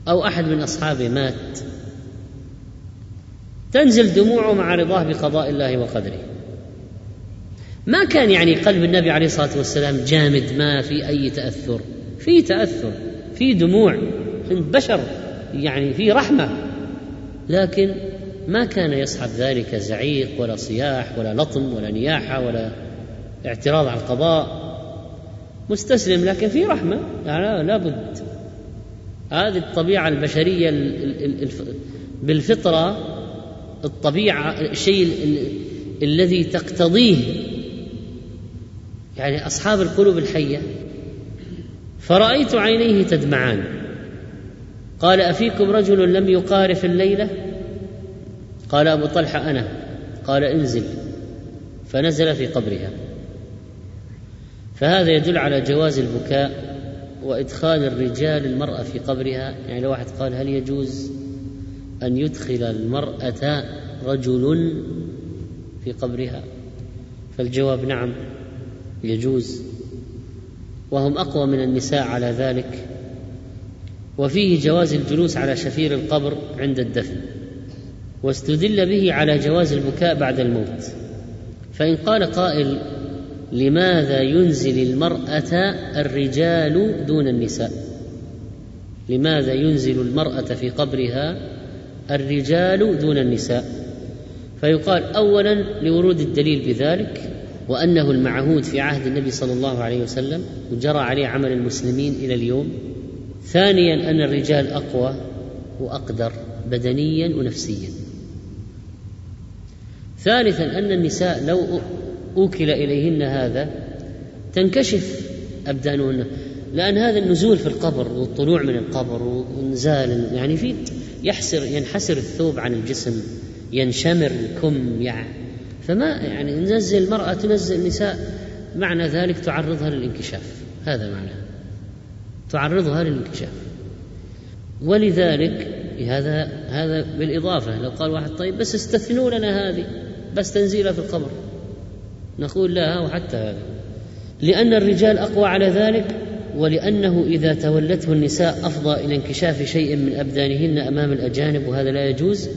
أو أحد من أصحابه مات. تنزل دموعه مع رضاه بقضاء الله وقدره. ما كان يعني قلب النبي عليه الصلاة والسلام جامد ما في أي تأثر. في تأثر في دموع من بشر يعني في رحمة. لكن ما كان يصحب ذلك زعيق ولا صياح ولا لطم ولا نياحة ولا اعتراض على القضاء. مستسلم لكن في رحمة. يعني لابد هذه الطبيعة البشرية بالفطرة الطبيعة الشيء الذي تقتضيه يعني أصحاب القلوب الحية فرأيت عينيه تدمعان. قال أفيكم رجل لم يقارف الليلة؟ قال أبو طلحة أنا. قال انزل. فنزل في قبرها. فهذا يدل على جواز البكاء وإدخال الرجال المرأة في قبرها. يعني لو واحد قال هل يجوز أن يدخل المرأة رجل في قبرها؟ فالجواب نعم يجوز. وهم أقوى من النساء على ذلك. وفيه جواز الجلوس على شفير القبر عند الدفن واستدل به على جواز البكاء بعد الموت. فإن قال قائل لماذا ينزل المرأة الرجال دون النساء؟ لماذا ينزل المرأة في قبرها الرجال دون النساء؟ فيقال اولا لورود الدليل بذلك وأنه المعهود في عهد النبي صلى الله عليه وسلم وجرى عليه عمل المسلمين إلى اليوم. ثانيا أن الرجال أقوى وأقدر بدنيا ونفسيا. ثالثا أن النساء لو أوكل إليهن هذا تنكشف أبدانهن لأن هذا النزول في القبر والطلوع من القبر وإنزال يعني في يحسر ينحسر الثوب عن الجسم ينشمر الكم يعني. فما يعني ننزل المرأة تنزل النساء معنى ذلك تعرضها للانكشاف. هذا معناه تعرضها للانكشاف. ولذلك هذا هذا بالإضافة لو قال واحد طيب بس استثنوا لنا هذه بس تنزيلها في القبر. نقول لا وحتى هذا. لأن الرجال أقوى على ذلك ولأنه إذا تولته النساء أفضى إلى انكشاف شيء من أبدانهن أمام الأجانب وهذا لا يجوز.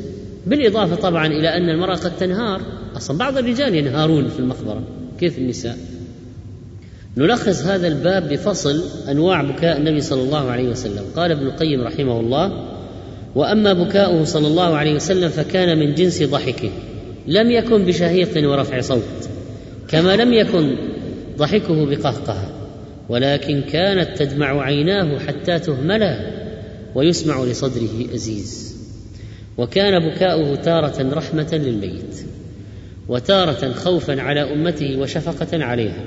بالإضافة طبعا إلى أن المرأة قد تنهار. أصلا بعض الرجال ينهارون في المقبرة كيف النساء؟ نلخص هذا الباب بفصل أنواع بكاء النبي صلى الله عليه وسلم. قال ابن القيم رحمه الله وأما بكاؤه صلى الله عليه وسلم فكان من جنس ضحكه لم يكن بشهيق ورفع صوت. كما لم يكن ضحكه بقهقهه ولكن كانت تدمع عيناه حتى تهملا ويسمع لصدره أزيز. وكان بكاؤه تارة رحمة للميت وتارة خوفا على أمته وشفقة عليها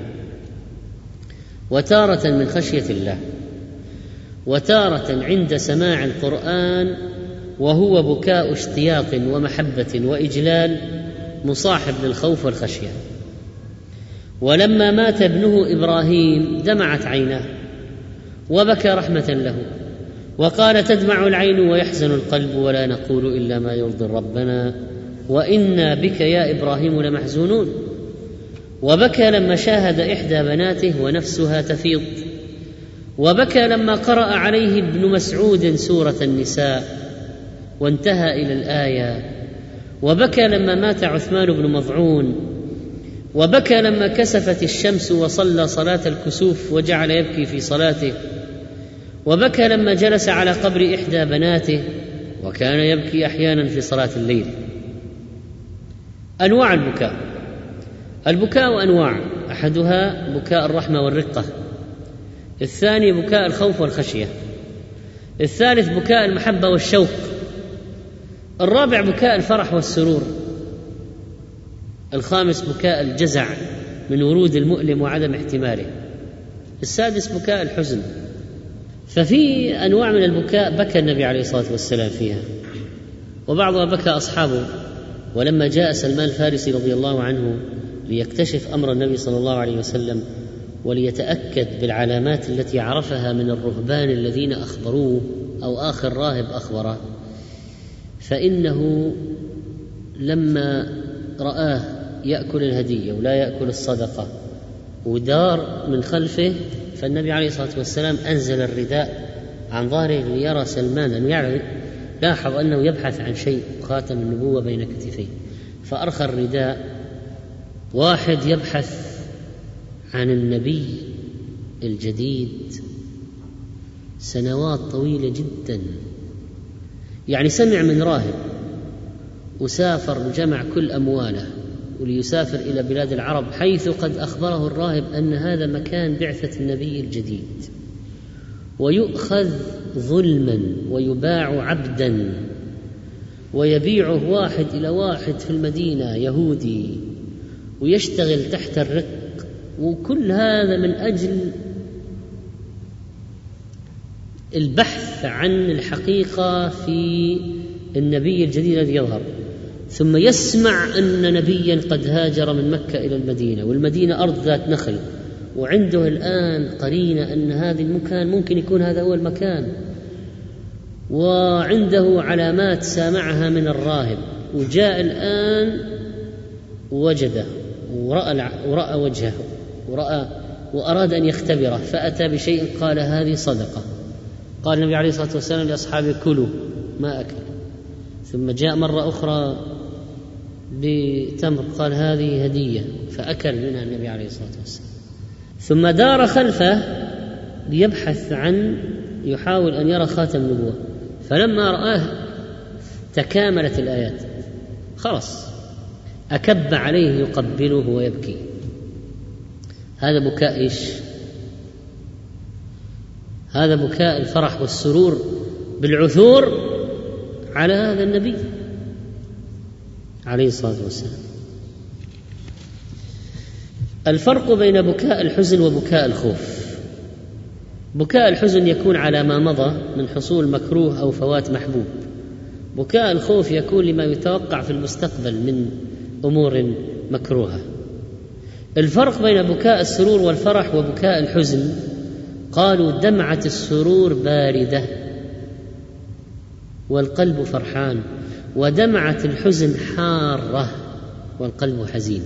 وتارة من خشية الله وتارة عند سماع القرآن وهو بكاء اشتياق ومحبة وإجلال مصاحب للخوف والخشية. ولما مات ابنه إبراهيم دمعت عيناه وبكى رحمة له وقال تدمع العين ويحزن القلب ولا نقول إلا ما يرضي ربنا وإنا بك يا إبراهيم لمحزونون وبكى لما شاهد إحدى بناته ونفسها تفيض وبكى لما قرأ عليه ابن مسعود سورة النساء وانتهى إلى الآية وبكى لما مات عثمان بن مضعون وبكى لما كسفت الشمس وصلى صلاة الكسوف وجعل يبكي في صلاته. وبكى لما جلس على قبر إحدى بناته وكان يبكي أحيانا في صلاة الليل. أنواع البكاء. البكاء أنواع. أحدها بكاء الرحمة والرقة. الثاني بكاء الخوف والخشية. الثالث بكاء المحبة والشوق. الرابع بكاء الفرح والسرور. الخامس بكاء الجزع من ورود المؤلم وعدم احتماله. السادس بكاء الحزن. ففي أنواع من البكاء بكى النبي عليه الصلاة والسلام فيها. وبعضها بكى أصحابه. ولما جاء سلمان الفارسي رضي الله عنه ليكتشف أمر النبي صلى الله عليه وسلم وليتأكد بالعلامات التي عرفها من الرهبان الذين أخبروه أو آخر راهب أخبره فإنه لما رآه يأكل الهدية ولا يأكل الصدقة. ودار من خلفه فالنبي عليه الصلاة والسلام أنزل الرداء عن ظهره ليرى سلمان انه يعرف لاحظ أنه يبحث عن شيء خاتم النبوة بين كتفيه. فأرخى الرداء واحد يبحث عن النبي الجديد. سنوات طويلة جدا. يعني سمع من راهب وسافر وجمع كل أمواله. وليسافر إلى بلاد العرب حيث قد أخبره الراهب أن هذا مكان بعثة النبي الجديد. ويؤخذ ظلما ويباع عبدا ويبيعه واحد إلى واحد في المدينة يهودي ويشتغل تحت الرق. وكل هذا من أجل البحث عن الحقيقة في النبي الجديد الذي يظهر. ثم يسمع أن نبيا قد هاجر من مكة إلى المدينة والمدينة أرض ذات نخل وعنده الآن قرينة أن هذا المكان ممكن يكون هذا هو المكان. وعنده علامات سامعها من الراهب وجاء الآن وجده ورأى ورأى وجهه ورأى وأراد أن يختبره فأتى بشيء قال هذه صدقة. قال النبي عليه الصلاة والسلام لأصحابه كلوا ما أكل. ثم جاء مرة أخرى بتمر قال هذه هدية فأكل منها النبي عليه الصلاة والسلام. ثم دار خلفه ليبحث عن يحاول أن يرى خاتم النبوة. فلما رآه تكاملت الآيات. خلص أكب عليه يقبله ويبكي. هذا بكاء إيش؟ هذا بكاء الفرح والسرور بالعثور على هذا النبي. عليه الصلاة والسلام. الفرق بين بكاء الحزن وبكاء الخوف. بكاء الحزن يكون على ما مضى من حصول مكروه أو فوات محبوب. بكاء الخوف يكون لما يتوقع في المستقبل من أمور مكروهة. الفرق بين بكاء السرور والفرح وبكاء الحزن قالوا دمعة السرور باردة والقلب فرحان. ودمعه الحزن حارة والقلب حزين.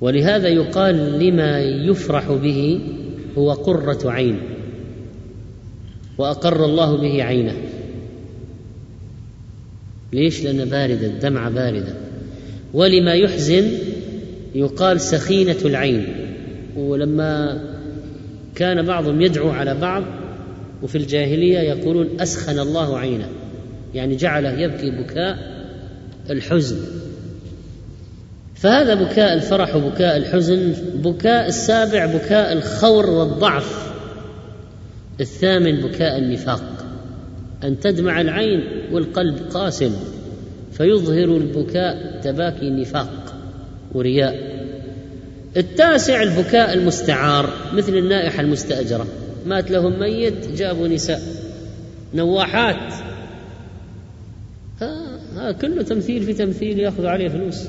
ولهذا يقال لما يفرح به هو قرة عين وأقر الله به عينه. ليش؟ لأن باردة الدمعة باردة. ولما يحزن يقال سخينة العين. ولما كان بعضهم يدعو على بعض وفي الجاهلية يقولون أسخن الله عينه. يعني جعله يبكي بكاء الحزن. فهذا بكاء الفرح وبكاء الحزن بكاء السابع بكاء الخور والضعف. الثامن بكاء النفاق. أن تدمع العين والقلب قاسم فيظهر البكاء تباكي نفاق ورياء. التاسع البكاء المستعار مثل النائحة المستأجرة. مات لهم ميت جابوا نساء. نواحات. كله تمثيل في تمثيل ياخذ عليه فلوس.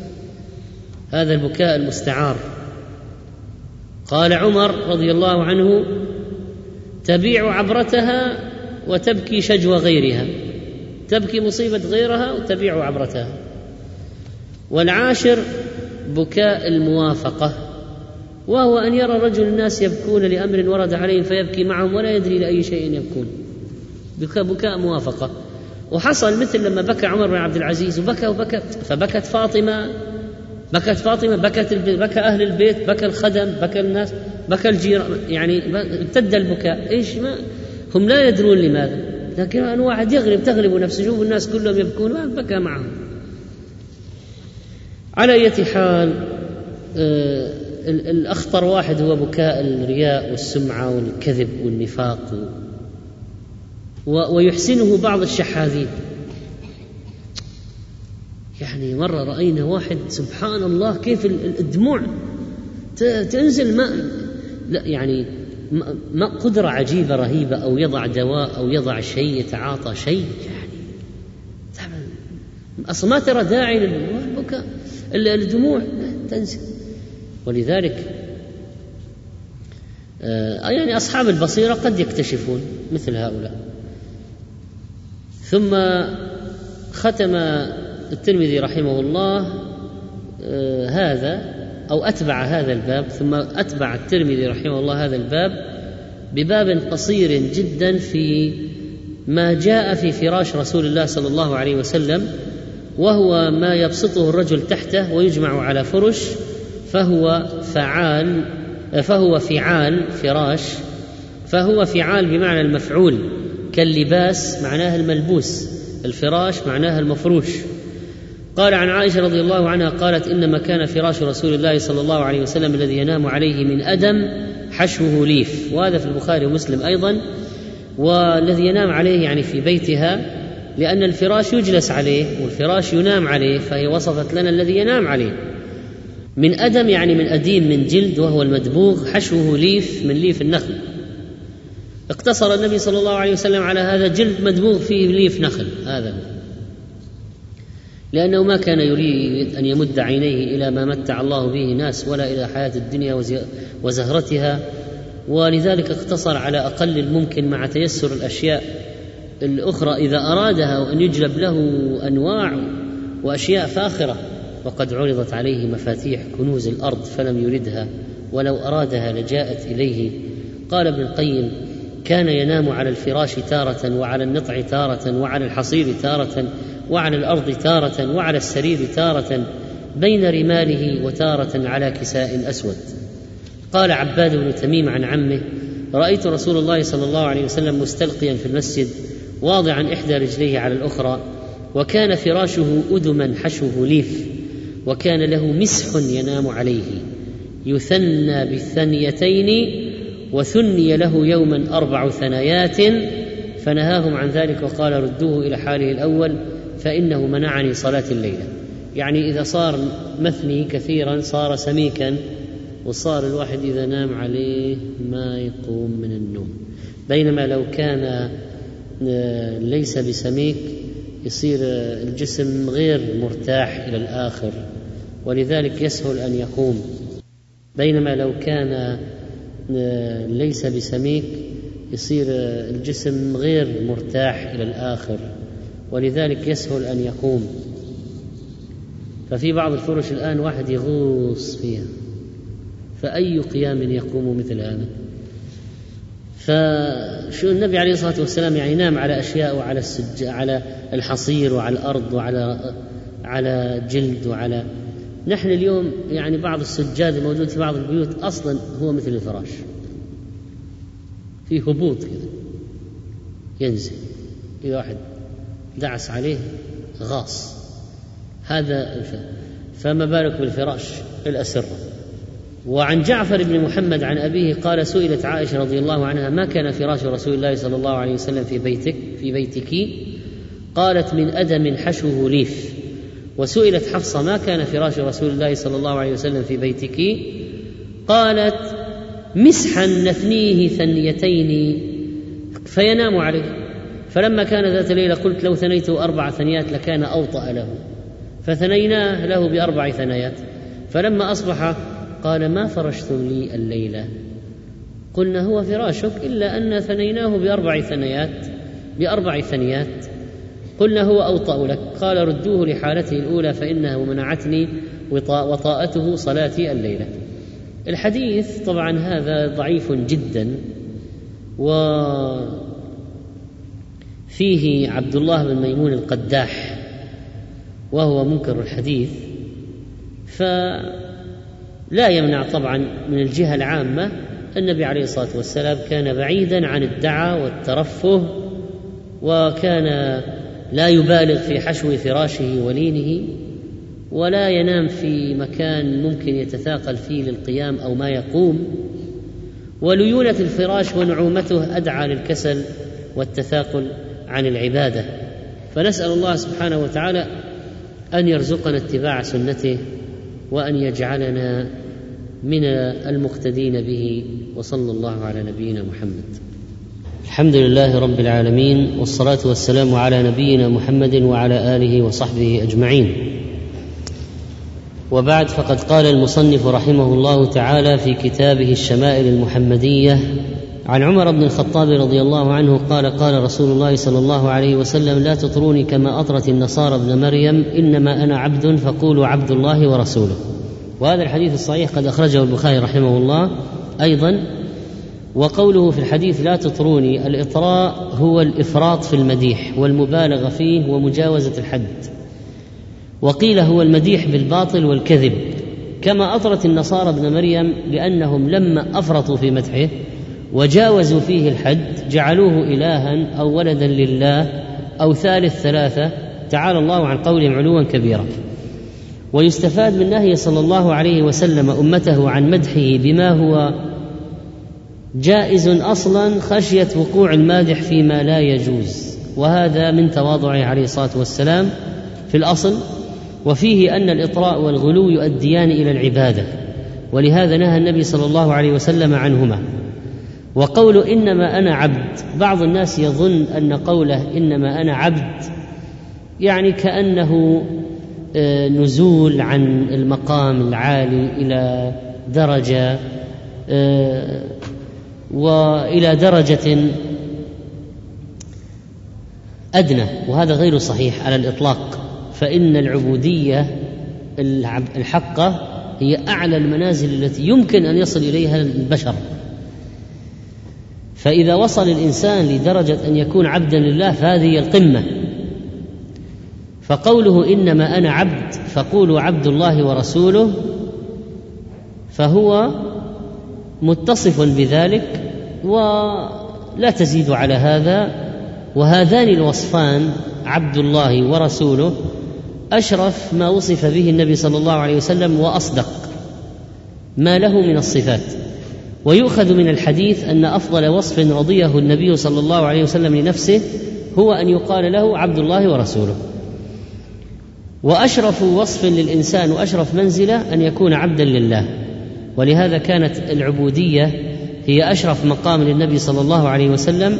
هذا البكاء المستعار. قال عمر رضي الله عنه تبيع عبرتها وتبكي شجو غيرها. تبكي مصيبة غيرها وتبيع عبرتها. والعاشر بكاء الموافقة وهو أن يرى رجل الناس يبكون لأمر ورد عليهم فيبكي معهم ولا يدري لأي شيء يبكون. بكاء بكاء موافقة. وحصل مثل لما بكى عمر بن عبد العزيز وبكى وبكى فبكت فاطمة بكت فاطمة بكت بكى أهل البيت بكى الخدم بكى الناس بكى الجيران يعني امتد البكاء. إيش ما هم لا يدرون لماذا لكن أن واحد يغلب تغلب نفسه شوف الناس كلهم يبكون بكى معهم. على أي حال آه الأخطر واحد هو بكاء الرياء والسمعة والكذب والنفاق ويحسنه بعض الشحاذين. يعني مرة رأينا واحد سبحان الله كيف الدموع تنزل ما لا يعني ما قدرة عجيبة رهيبة أو يضع دواء أو يضع شيء يتعاطى شيء. يعني أصلا ما ترى داعي للبكاء الدموع تنزل. ولذلك آه يعني أصحاب البصيرة قد يكتشفون مثل هؤلاء. ثم ختم الترمذي رحمه الله آه هذا أو أتبع هذا الباب ثم أتبع الترمذي رحمه الله هذا الباب بباب قصير جدا في ما جاء في فراش رسول الله صلى الله عليه وسلم وهو ما يبسطه الرجل تحته ويجمع على فرش فهو فعال فهو فعال فراش فهو فعال بمعنى المفعول. كاللباس معناه الملبوس الفراش معناه المفروش. قال عن عائشة رضي الله عنها قالت إنما كان فراش رسول الله صلى الله عليه وسلم الذي ينام عليه من أدم حشوه ليف. وهذا في البخاري ومسلم أيضا. والذي ينام عليه يعني في بيتها لأن الفراش يجلس عليه والفراش ينام عليه فهي وصفت لنا الذي ينام عليه. من أدم يعني من أديم من جلد وهو المدبوغ حشوه ليف من ليف النخل. اقتصر النبي صلى الله عليه وسلم على هذا جلد مدبوغ فيه ليف نخل هذا. لأنه ما كان يريد أن يمد عينيه إلى ما متع الله به ناس ولا إلى حياة الدنيا وزهرتها ولذلك اقتصر على أقل الممكن مع تيسر الأشياء الأخرى إذا أرادها أن يجلب له أنواع وأشياء فاخرة وقد عرضت عليه مفاتيح كنوز الأرض فلم يردها ولو أرادها لجاءت إليه. قال ابن القيم كان ينام على الفراش تارة وعلى النطع تارة وعلى الحصير تارة وعلى الأرض تارة وعلى السرير تارة بين رماله وتارة على كساء أسود. قال عباد بن تميم عن عمه رأيت رسول الله صلى الله عليه وسلم مستلقيا في المسجد واضعا إحدى رجليه على الأخرى وكان فراشه ادما حشوه ليف وكان له مسح ينام عليه يثنى بالثنيتين وثني له يوما أربع ثنايات فنهاهم عن ذلك وقال ردوه إلى حاله الأول فإنه منعني صلاة الليلة. يعني إذا صار مثني كثيرا صار سميكا وصار الواحد إذا نام عليه ما يقوم من النوم. بينما لو كان آه، ليس بسميك يصير الجسم غير مرتاح إلى الآخر ولذلك يسهل أن يقوم. بينما لو كان آه، ليس بسميك يصير الجسم غير مرتاح إلى الآخر ولذلك يسهل أن يقوم. ففي بعض الفرش الآن واحد يغوص فيها. فأي قيام يقوم مثل هذا؟ فشو النبي عليه الصلاة والسلام يعني نام على أشياء وعلى السج على الحصير وعلى الأرض وعلى على جلد وعلى نحن اليوم يعني بعض السجاد الموجود في بعض البيوت أصلا هو مثل الفراش. في هبوط كذا. ينزل. إذا واحد دعس عليه غاص. هذا فما بالك بالفراش؟ الأسرة. وعن جعفر بن محمد عن أبيه قال سئلت عائشة رضي الله عنها ما كان فراش رسول الله صلى الله عليه وسلم في بيتك في بيتك؟ قالت من أدم حشوه ليف. وسئلت حفصة ما كان فراش رسول الله صلى الله عليه وسلم في بيتك؟ قالت مسحا نثنيه ثنيتين. فينام عليه. فلما كان ذات ليلة قلت لو ثنيته أربع ثنيات لكان أوطأ له. فثنيناه له بأربع ثنيات. فلما أصبح قال ما فرشتم لي الليلة. قلنا هو فراشك إلا أن ثنيناه بأربع ثنيات. بأربع ثنيات. قلنا هو أوطأ لك. قال ردوه لحالته الأولى فإنه منعتني وطاءته صلاتي الليلة. الحديث طبعا هذا ضعيف جدا وفيه عبد الله بن ميمون القداح وهو منكر الحديث. فلا يمنع طبعا من الجهة العامة النبي عليه الصلاة والسلام كان بعيدا عن الدعى والترفه وكان لا يبالغ في حشو فراشه ولينه ولا ينام في مكان ممكن يتثاقل فيه للقيام أو ما يقوم. وليونة الفراش ونعومته أدعى للكسل والتثاقل عن العبادة. فنسأل الله سبحانه وتعالى أن يرزقنا اتباع سنته وأن يجعلنا من المقتدين به. وصلى الله على نبينا محمد. الحمد لله رب العالمين والصلاة والسلام على نبينا محمد وعلى آله وصحبه أجمعين. وبعد فقد قال المصنف رحمه الله تعالى في كتابه الشمائل المحمدية عن عمر بن الخطاب رضي الله عنه قال قال رسول الله صلى الله عليه وسلم لا تطروني كما أطرت النصارى ابن مريم إنما أنا عبد فقولوا عبد الله ورسوله. وهذا الحديث الصحيح قد أخرجه البخاري رحمه الله. أيضا وقوله في الحديث لا تطروني الإطراء هو الإفراط في المديح والمبالغة فيه ومجاوزة الحد. وقيل هو المديح بالباطل والكذب كما اطرت النصارى ابن مريم بأنهم لما أفرطوا في مدحه وجاوزوا فيه الحد جعلوه الها أو ولدا لله أو ثالث ثلاثة تعالى الله عن قولهم علوا كبيرا. ويستفاد من نهي صلى الله عليه وسلم أمته عن مدحه بما هو جائز أصلا خشية وقوع المادح فيما لا يجوز وهذا من تواضعه عليه الصلاة والسلام في الأصل وفيه أن الإطراء والغلو يؤديان إلى العبادة ولهذا نهى النبي صلى الله عليه وسلم عنهما. وقول إنما أنا عبد بعض الناس يظن أن قوله إنما أنا عبد يعني كأنه آه، نزول عن المقام العالي إلى درجة آه، وإلى درجة أدنى وهذا غير صحيح على الإطلاق. فإن العبودية الحقة هي أعلى المنازل التي يمكن أن يصل إليها البشر. فإذا وصل الإنسان لدرجة أن يكون عبدا لله فهذه هي القمة. فقوله إنما أنا عبد فقولوا عبد الله ورسوله فهو متصف بذلك ولا تزيد على هذا. وهذان الوصفان عبد الله ورسوله أشرف ما وصف به النبي صلى الله عليه وسلم وأصدق ما له من الصفات. ويؤخذ من الحديث أن أفضل وصف رضيه النبي صلى الله عليه وسلم لنفسه هو أن يقال له عبد الله ورسوله. وأشرف وصف للإنسان وأشرف منزلة أن يكون عبدا لله. ولهذا كانت العبودية هي أشرف مقام للنبي صلى الله عليه وسلم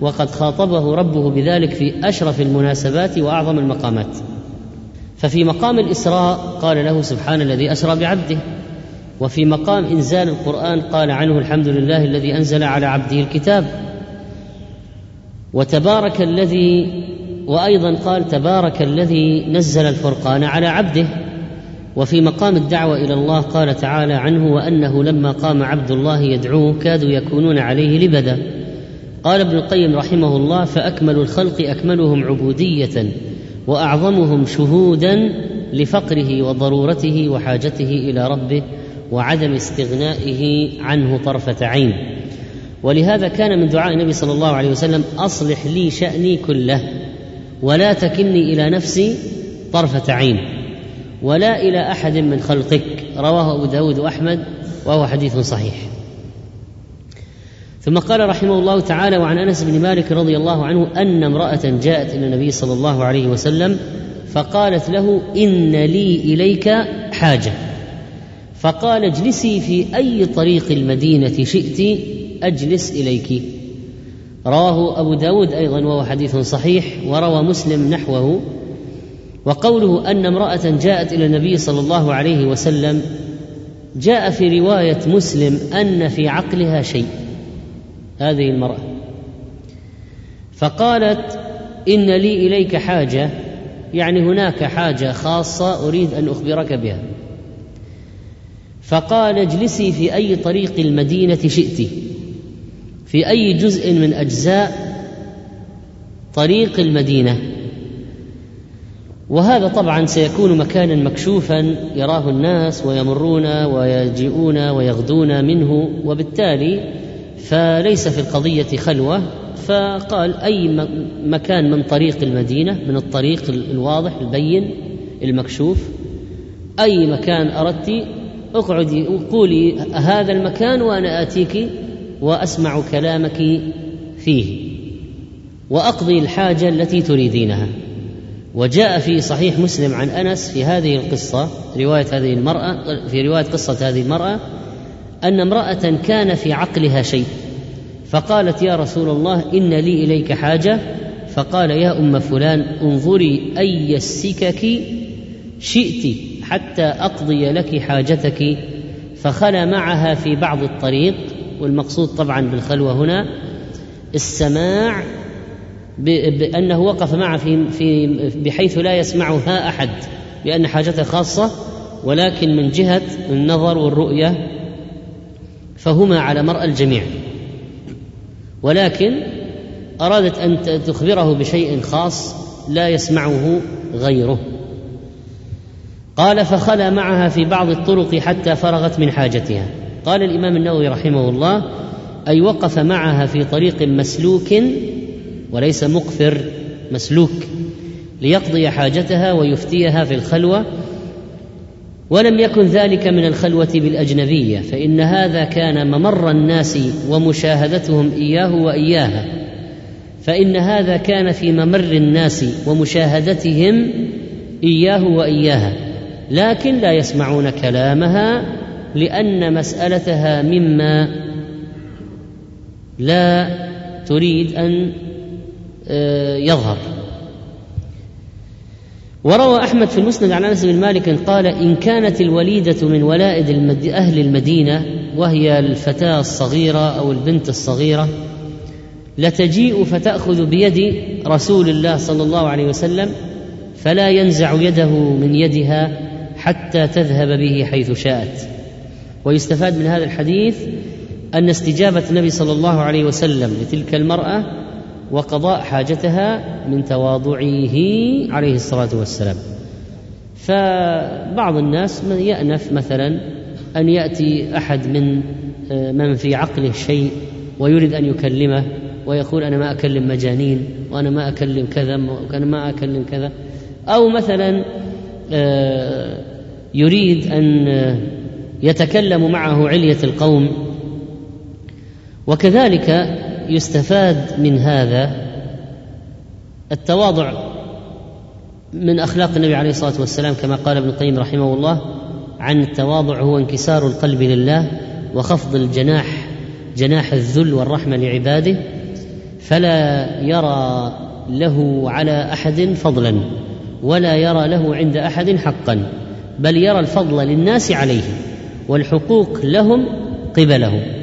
وقد خاطبه ربه بذلك في أشرف المناسبات وأعظم المقامات. ففي مقام الإسراء قال له سبحان الذي أسرى بعبده وفي مقام إنزال القرآن قال عنه الحمد لله الذي أنزل على عبده الكتاب. وتبارك الذي وأيضا قال تبارك الذي نزل الفرقان على عبده. وفي مقام الدعوة إلى الله قال تعالى عنه وأنه لما قام عبد الله يدعوه كادوا يكونون عليه لبدا. قال ابن القيم رحمه الله فأكمل الخلق أكملهم عبودية وأعظمهم شهودا لفقره وضرورته وحاجته إلى ربه وعدم استغنائه عنه طرفة عين. ولهذا كان من دعاء النبي صلى الله عليه وسلم أصلح لي شأني كله ولا تكلني إلى نفسي طرفة عين. ولا إلى أحد من خلقك. رواه أبو داود وأحمد وهو حديث صحيح. ثم قال رحمه الله تعالى وعن أنس بن مالك رضي الله عنه أن امرأة جاءت إلى النبي صلى الله عليه وسلم فقالت له إن لي إليك حاجة. فقال اجلسي في أي طريق المدينة شئت أجلس إليك. رواه أبو داود أيضا وهو حديث صحيح وروى مسلم نحوه. وقوله أن امرأة جاءت إلى النبي صلى الله عليه وسلم جاء في رواية مسلم أن في عقلها شيء. هذه المرأة. فقالت إن لي إليك حاجة يعني هناك حاجة خاصة أريد أن أخبرك بها. فقال اجلسي في أي طريق المدينة شئت. في أي جزء من أجزاء طريق المدينة. وهذا طبعا سيكون مكانا مكشوفا يراه الناس ويمرون ويجيئون ويغدون منه وبالتالي فليس في القضية خلوة. فقال أي مكان من طريق المدينة من الطريق الواضح البين المكشوف. أي مكان أردت اقعدي قولي هذا المكان وأنا آتيك وأسمع كلامك فيه. وأقضي الحاجة التي تريدينها. وجاء في صحيح مسلم عن أنس في هذه القصة رواية هذه المرأة في رواية قصة هذه المرأة أن امرأة كان في عقلها شيء فقالت يا رسول الله إن لي إليك حاجة. فقال يا أم فلان انظري أي السكك شئت حتى أقضي لك حاجتك. فخلى معها في بعض الطريق والمقصود طبعا بالخلوة هنا السماع بأنه وقف معه في في بحيث لا يسمعها أحد لأن حاجته خاصة ولكن من جهة النظر والرؤية فهما على مرأى الجميع. ولكن أرادت أن تخبره بشيء خاص لا يسمعه غيره. قال فخلى معها في بعض الطرق حتى فرغت من حاجتها. قال الإمام النووي رحمه الله أي وقف معها في طريق مسلوك وليس مقفر مسلوك ليقضي حاجتها ويفتيها في الخلوة. ولم يكن ذلك من الخلوة بالأجنبية فإن هذا كان ممر الناس ومشاهدتهم إياه وإياها. فإن هذا كان في ممر الناس ومشاهدتهم إياه وإياها. لكن لا يسمعون كلامها لأن مسألتها مما لا تريد أن يظهر. وروى أحمد في المسند عن أنس بن مالك قال إن كانت الوليدة من ولائد المد... أهل المدينة وهي الفتاة الصغيرة أو البنت الصغيرة لتجيء فتأخذ بيد رسول الله صلى الله عليه وسلم فلا ينزع يده من يدها حتى تذهب به حيث شاءت. ويستفاد من هذا الحديث أن استجابة النبي صلى الله عليه وسلم لتلك المرأة وقضاء حاجتها من تواضعه عليه الصلاة والسلام. فبعض الناس من يأنف مثلا أن يأتي أحد من آه، من في عقله شيء ويريد أن يكلمه ويقول أنا ما أكلم مجانين وأنا ما أكلم كذا وأنا ما أكلم كذا. أو مثلا آه، يريد أن آه، يتكلم معه علية القوم. وكذلك يستفاد من هذا التواضع من أخلاق النبي عليه الصلاة والسلام كما قال ابن القيم رحمه الله عن التواضع هو انكسار القلب لله وخفض الجناح جناح الذل والرحمة لعباده فلا يرى له على أحد فضلا ولا يرى له عند أحد حقا بل يرى الفضل للناس عليه والحقوق لهم قبله.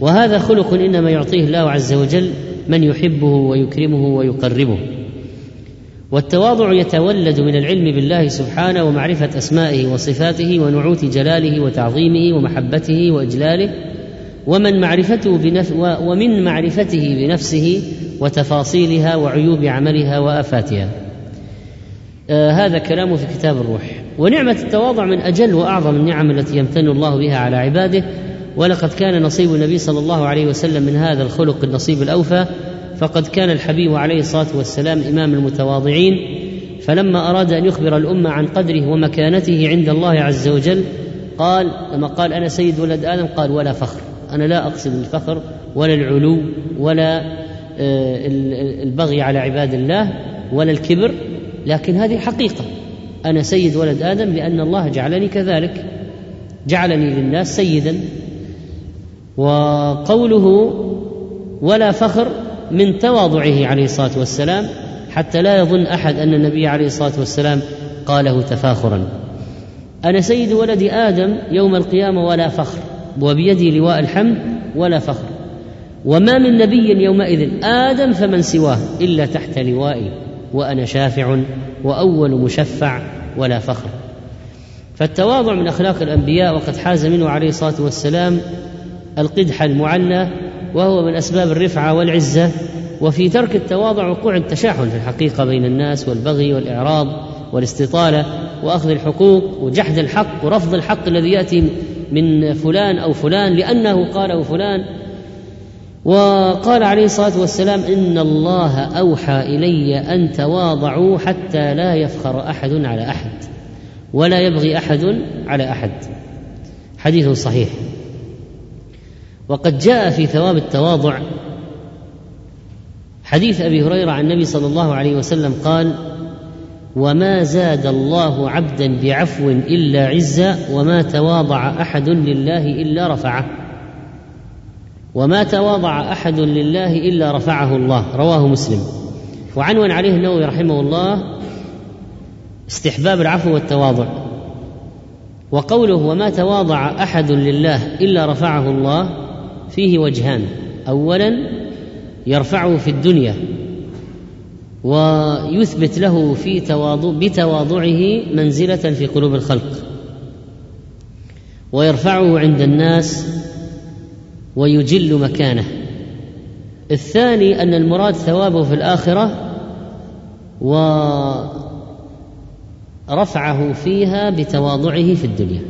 وهذا خلق إنما يعطيه الله عز وجل من يحبه ويكرمه ويقربه. والتواضع يتولد من العلم بالله سبحانه ومعرفة أسمائه وصفاته ونعوت جلاله وتعظيمه ومحبته وإجلاله ومن معرفته بنف ومن معرفته بنفسه وتفاصيلها وعيوب عملها وآفاتها. آه هذا كلامه في كتاب الروح. ونعمة التواضع من أجل وأعظم النعم التي يمتن الله بها على عباده ولقد كان نصيب النبي صلى الله عليه وسلم من هذا الخلق النصيب الأوفى فقد كان الحبيب عليه الصلاة والسلام إمام المتواضعين فلما أراد أن يخبر الأمة عن قدره ومكانته عند الله عز وجل قال لما قال أنا سيد ولد آدم قال ولا فخر أنا لا أقصد الفخر ولا العلو ولا آه، البغي على عباد الله ولا الكبر لكن هذه حقيقه أنا سيد ولد آدم لأن الله جعلني كذلك جعلني للناس سيدا وقوله ولا فخر من تواضعه عليه الصلاة والسلام حتى لا يظن أحد أن النبي عليه الصلاة والسلام قاله تفاخرا. أنا سيد ولد آدم يوم القيامة ولا فخر وبيدي لواء الحمد ولا فخر. وما من نبي يومئذ آدم فمن سواه إلا تحت لوائي وأنا شافع وأول مشفع ولا فخر. فالتواضع من أخلاق الأنبياء وقد حاز منه عليه الصلاة والسلام القدح المعنى وهو من أسباب الرفعة والعزة وفي ترك التواضع وقوع التشاحن في الحقيقة بين الناس والبغي والإعراض والاستطالة وأخذ الحقوق وجحد الحق ورفض الحق الذي يأتي من فلان أو فلان لأنه قاله فلان. وقال عليه الصلاة والسلام إن الله أوحى إلي أن تواضعوا حتى لا يفخر أحد على أحد ولا يبغي أحد على أحد. حديث صحيح. وقد جاء في ثواب التواضع. حديث أبي هريرة عن النبي صلى الله عليه وسلم قال وما زاد الله عبدا بعفو إلا عزا وما تواضع أحد لله إلا رفعه. وما تواضع أحد لله إلا رفعه الله. رواه مسلم. وعنون عليه النووي رحمه الله استحباب العفو والتواضع. وقوله وما تواضع أحد لله إلا رفعه الله فيه وجهان. اولا يرفعه في الدنيا ويثبت له في تواضع بتواضعه منزلة في قلوب الخلق. ويرفعه عند الناس ويجل مكانه. الثاني أن المراد ثوابه في الآخرة ورفعه فيها بتواضعه في الدنيا.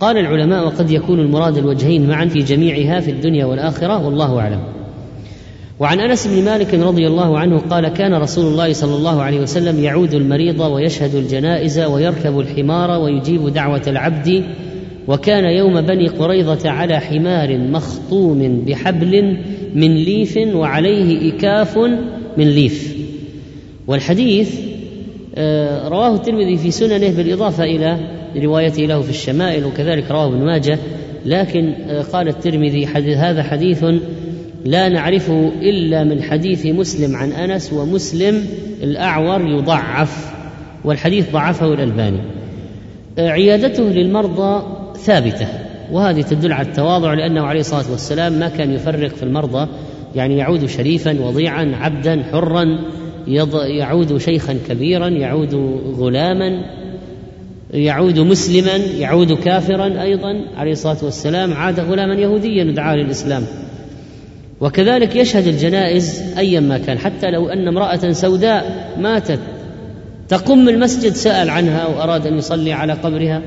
قال العلماء وقد يكون المراد الوجهين معا في جميعها في الدنيا والآخرة والله أعلم. وعن أنس بن مالك رضي الله عنه قال كان رسول الله صلى الله عليه وسلم يعود المريض ويشهد الجنائز ويركب الحمار ويجيب دعوة العبد وكان يوم بني قريظة على حمار مخطوم بحبل من ليف وعليه إكاف من ليف. والحديث آه، رواه الترمذي في سننه بالإضافة إلى روايته له في الشمائل وكذلك رواه ابن ماجه لكن آه، قال الترمذي حديث هذا حديث لا نعرفه إلا من حديث مسلم عن أنس ومسلم الأعور يضعف والحديث ضعفه الألباني. آه، عيادته للمرضى ثابتة وهذه تدل على التواضع لأنه عليه الصلاة والسلام ما كان يفرق في المرضى يعني يعود شريفا وضيعا عبدا حرا يعود شيخا كبيرا يعود غلاما يعود مسلما يعود كافرا أيضا عليه الصلاة والسلام عاد غلاما يهوديا ودعاه للإسلام. وكذلك يشهد الجنائز أيا ما كان حتى لو أن امرأة سوداء ماتت تقم المسجد سأل عنها واراد أن يصلي على قبرها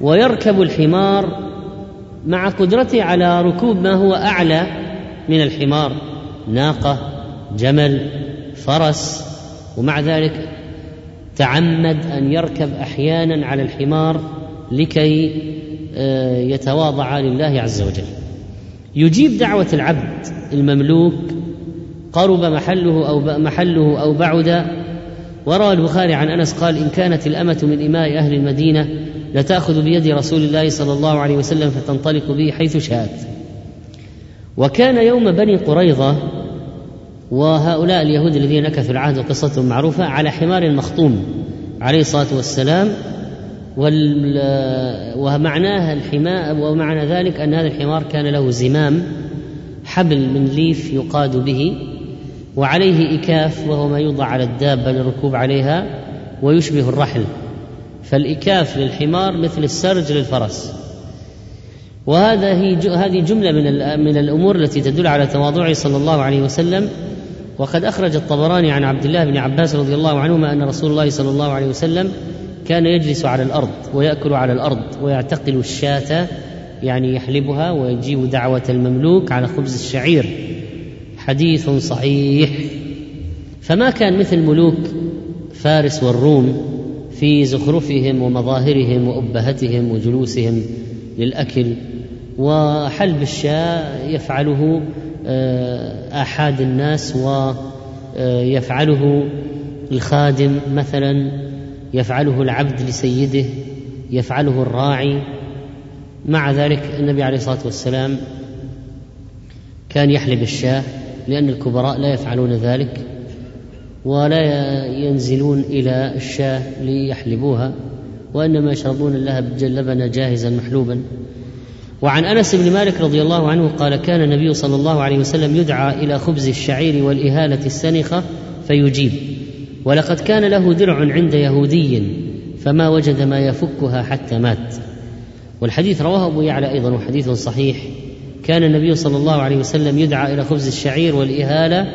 ويركب الحمار مع قدرته على ركوب ما هو أعلى من الحمار ناقة جمل فرس ومع ذلك تعمد أن يركب أحيانا على الحمار لكي آه، يتواضع لله عز وجل. يجيب دعوة العبد المملوك قرب محله أو محله أو بعد. وروى البخاري عن أنس قال إن كانت الأمة من إماء أهل المدينة لتأخذ بيد رسول الله صلى الله عليه وسلم فتنطلق به حيث شاءت. وكان يوم بني قريظة وهؤلاء اليهود الذين نكثوا العهد وقصتهم معروفة على حمار مخطوم عليه الصلاة والسلام ومعناها الحماء ومعنى ذلك أن هذا الحمار كان له زمام حبل من ليف يقاد به وعليه إكاف وهو ما يوضع على الدابة للركوب عليها ويشبه الرحل. فالإكاف للحمار مثل السرج للفرس. وهذا هي هذه جملة من من الأمور التي تدل على تواضعه صلى الله عليه وسلم وقد أخرج الطبراني عن عبد الله بن عباس رضي الله عنهما أن رسول الله صلى الله عليه وسلم كان يجلس على الأرض ويأكل على الأرض ويعتقل الشاة يعني يحلبها ويجيب دعوة المملوك على خبز الشعير. حديث صحيح. فما كان مثل ملوك فارس والروم في زخرفهم ومظاهرهم وأبهتهم وجلوسهم للأكل وحلب الشاة يفعله آحاد الناس ويفعله الخادم مثلا يفعله العبد لسيده يفعله الراعي. مع ذلك النبي عليه الصلاة والسلام كان يحلب الشاة لأن الكبراء لا يفعلون ذلك ولا ينزلون إلى الشاة ليحلبوها وإنما يشربون لها لبنا جاهزا محلوبا. وعن أنس بن مالك رضي الله عنه قال كان النبي صلى الله عليه وسلم يدعى إلى خبز الشعير والإهالة السنخة فيجيب. ولقد كان له درع عند يهودي فما وجد ما يفكها حتى مات. والحديث رواه أبو يعلى أيضا وحديث صحيح. كان النبي صلى الله عليه وسلم يدعى إلى خبز الشعير والإهالة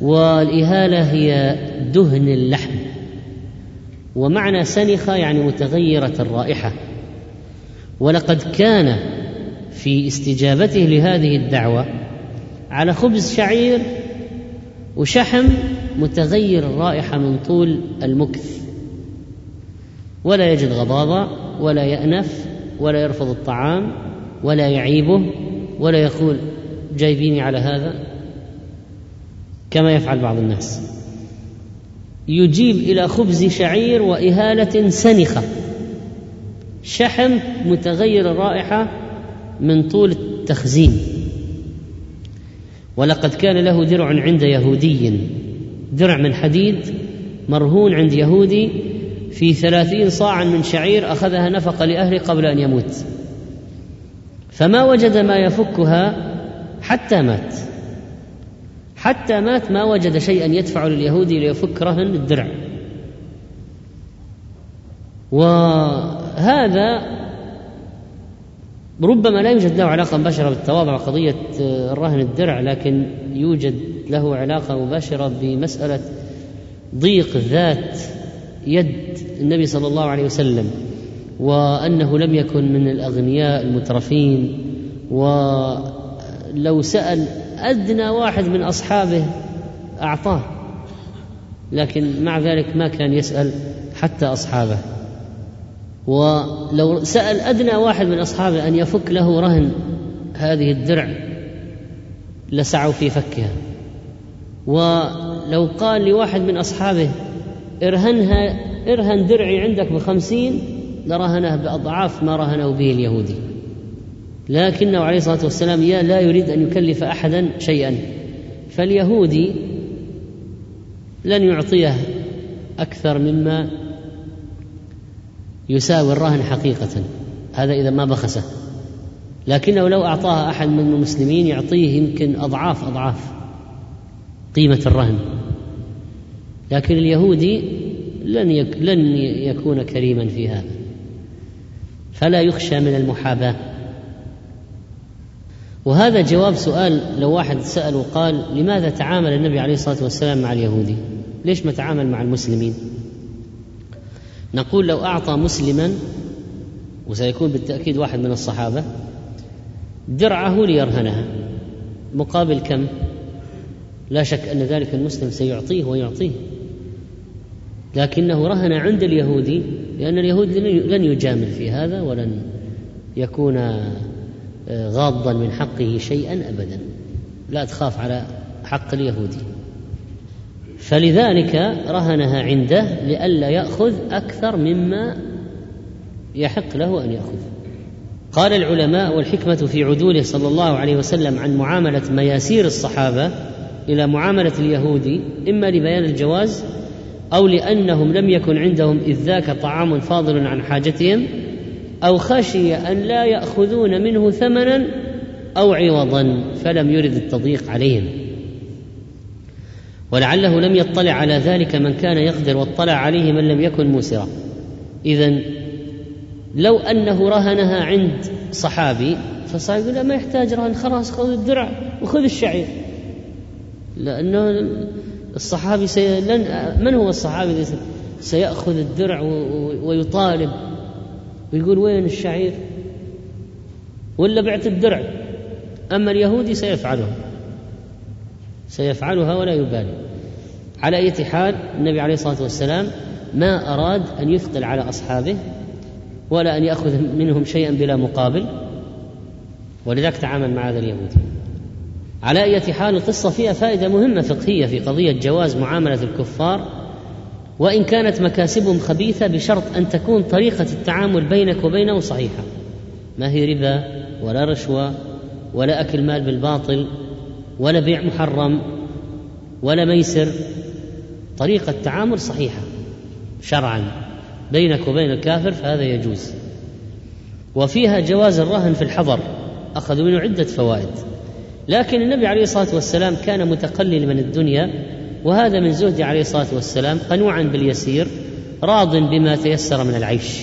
والإهالة هي دهن اللحم. ومعنى سنخة يعني متغيرة الرائحة. ولقد كان في استجابته لهذه الدعوة على خبز شعير وشحم متغير الرائحة من طول المكث. ولا يجد غضاضة ولا يأنف ولا يرفض الطعام ولا يعيبه ولا يقول جايبيني على هذا. كما يفعل بعض الناس. يجيب إلى خبز شعير وإهالة سنخة. شحم متغير الرائحه من طول التخزين. ولقد كان له درع عند يهودي درع من حديد مرهون عند يهودي في ثلاثين صاعا من شعير أخذها نفقة لأهله قبل أن يموت. فما وجد ما يفكها حتى مات. حتى مات ما وجد شيئا يدفع لليهودي ليفك رهن الدرع. وهذا ربما لا يوجد له علاقة مباشرة بالتواضع قضية الرهن الدرع لكن يوجد له علاقة مباشرة بمسألة ضيق ذات يد النبي صلى الله عليه وسلم وأنه لم يكن من الأغنياء المترفين ولو سأل أدنى واحد من أصحابه أعطاه لكن مع ذلك ما كان يسأل حتى أصحابه. ولو سأل أدنى واحد من أصحابه أن يفك له رهن هذه الدرع لسعوا في فكها. ولو قال لواحد من أصحابه ارهنها ارهن درعي عندك بخمسين لرهنه بأضعاف ما رهنه به اليهودي. لكنه عليه الصلاة والسلام لا يريد أن يكلف أحدا شيئا. فاليهودي لن يعطيه أكثر مما يساوي الرهن حقيقة. هذا إذا ما بخسه. لكنه لو أعطاها أحد من المسلمين يعطيه يمكن أضعاف أضعاف قيمة الرهن. لكن اليهودي لن لن يكون كريما في هذا. فلا يخشى من المحاباة. وهذا جواب سؤال لو واحد سأل وقال لماذا تعامل النبي عليه الصلاة والسلام مع اليهودي؟ ليش ما تعامل مع المسلمين؟ نقول لو أعطى مسلما وسيكون بالتأكيد واحد من الصحابة درعه ليرهنها. مقابل كم؟ لا شك أن ذلك المسلم سيعطيه ويعطيه. لكنه رهن عند اليهودي لأن اليهود لن يجامل في هذا ولن يكون آه، غاضا من حقه شيئا أبدا. لا تخاف على حق اليهودي فلذلك رهنها عنده لئلا يأخذ أكثر مما يحق له أن يأخذ. قال العلماء والحكمة في عدوله صلى الله عليه وسلم عن معاملة مياسير الصحابة إلى معاملة اليهود إما لبيان الجواز أو لأنهم لم يكن عندهم إذ ذاك طعام فاضل عن حاجتهم أو خشي أن لا يأخذون منه ثمنا أو عوضا فلم يرد التضييق عليهم. ولعله لم يطلع على ذلك من كان يقدر واطلع عليه من لم يكن موسرا. اذا لو أنه رهنها عند صحابي فصاحب يقول ما يحتاج رهن خلاص خذ الدرع وخذ الشعير. لأنه الصحابي سي... لن... من هو الصحابي الذي سيأخذ الدرع ويطالب؟ ويقول وين الشعير؟ ولا بعت الدرع؟ أما اليهودي سيفعله. سيفعلها ولا يبالي. على أي حال النبي عليه الصلاة والسلام ما أراد أن يثقل على أصحابه ولا أن يأخذ منهم شيئا بلا مقابل. ولذلك تعامل مع هذا اليهودي على أي حال القصة فيها فائدة مهمة فقهية في قضية جواز معاملة الكفار وإن كانت مكاسبهم خبيثة بشرط أن تكون طريقة التعامل بينك وبينه صحيحة. ما هي ربا ولا رشوة ولا أكل مال بالباطل ولا بيع محرم ولا ميسر. طريقة تعامل صحيحة شرعا بينك وبين الكافر فهذا يجوز. وفيها جواز الرهن في الحضر أخذوا منه عدة فوائد. لكن النبي عليه الصلاة والسلام كان متقلل من الدنيا وهذا من زهده عليه الصلاة والسلام قنوعا باليسير راض بما تيسر من العيش.